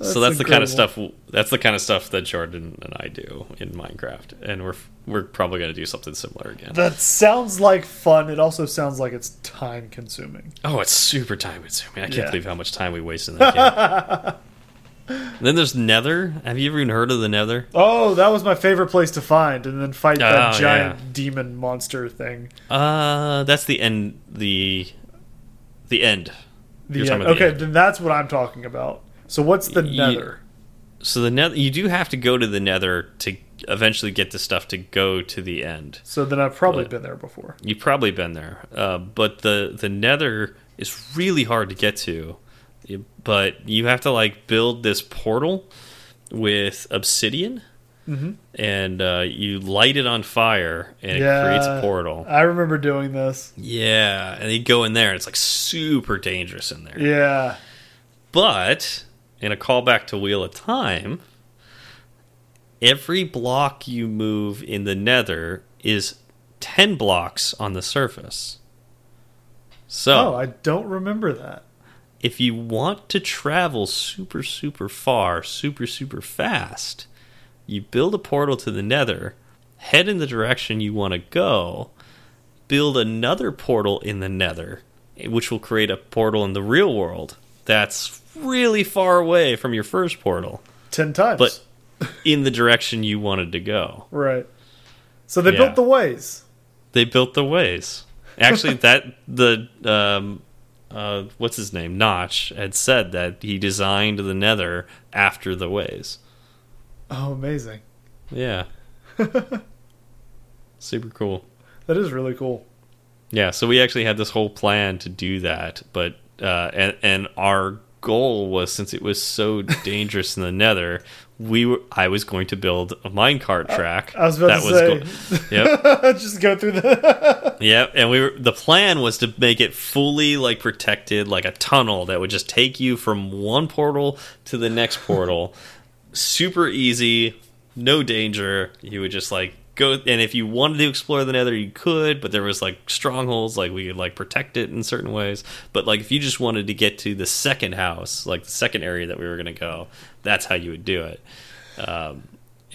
so that's the kind of stuff. That's the kind of stuff that Jordan and I do in Minecraft, and we're we're probably going to do something similar again. That sounds like fun. It also sounds like it's time consuming. Oh, it's super time consuming. I can't Yeah. believe how much time we waste in that game. then there's Nether. Have you ever even heard of the Nether? Oh, that was my favorite place to find, and then fight that Oh, giant yeah. demon monster thing. Uh, that's the end. The the end. The end. Okay, end. then that's what I'm talking about. So what's the Ye- nether? So the Nether, you do have to go to the Nether to eventually get the stuff to go to the end. So then I've probably But- been there before. You've probably been there, uh, but the the Nether is really hard to get to. But you have to like build this portal with obsidian, Mm-hmm. and uh, you light it on fire, and Yeah. it creates a portal. I remember doing this. Yeah, and you go in there, and it's like super dangerous in there. Yeah. But in a callback to Wheel of Time, every block you move in the Nether is ten blocks on the surface. So Oh, I don't remember that. if you want to travel super super far, super super fast, you build a portal to the Nether, head in the direction you want to go, build another portal in the Nether, which will create a portal in the real world that's really far away from your first portal, Ten times. but in the direction you wanted to go. right. So they Yeah. built the ways. They built the ways. Actually, that the um, uh, what's his name Notch had said that he designed the Nether after the ways. Oh, amazing. Yeah, super cool. That is really cool. Yeah, so we actually had this whole plan to do that, but uh, and and our goal was since it was so dangerous in the Nether, we were I was going to build a minecart track. I was about to say. yep. Just go through the. Yep, and we were the plan was to make it fully like protected, like a tunnel that would just take you from one portal to the next portal. Super easy, no danger. You would just like go, and if you wanted to explore the Nether, you could, but there was like strongholds, like we could like protect it in certain ways. But like if you just wanted to get to the second house, like the second area that we were going to go, that's how you would do it. Um,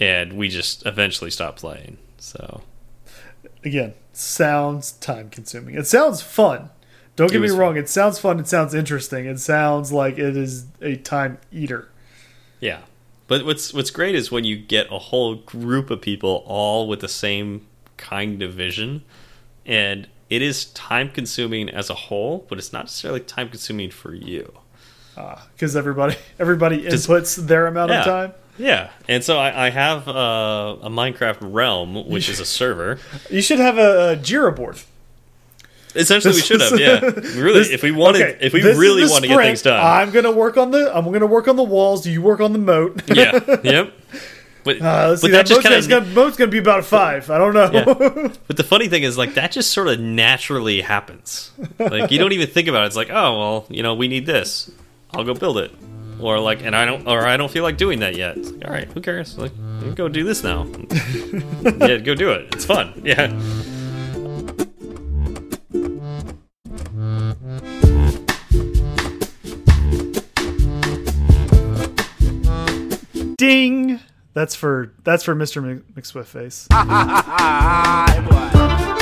and we just eventually stopped playing. So Again, sounds time consuming. It sounds fun. Don't get me wrong. It sounds fun. It sounds interesting. It sounds like it is a time eater. Yeah. But what's what's great is when you get a whole group of people all with the same kind of vision and it is time consuming as a whole, but it's not necessarily time consuming for you. because everybody everybody 'Cause- inputs their amount Yeah. of time. Yeah, and so I, I have uh, a Minecraft realm, which is a server. You should have a, a Jira board. Essentially, we should have. Yeah, really. This- if we wanted, okay, if we really want to get things done, I'm gonna work on the I'm gonna work on the walls. You work on the moat. yeah, yep. But, Uh, but see, that that just moat's kind gonna, of moat's gonna be about a five. I don't know. Yeah. But the funny thing is, like, that just sort of naturally happens. Like, you don't even think about it. It's like, oh, well, you know, we need this. I'll go build it. Or like, and I don't, or I don't feel like doing that yet. It's like, all right, who cares? Like, go do this now. yeah, go do it. It's fun. Yeah. Ding. That's for that's for Mr. Mc- McSwift face.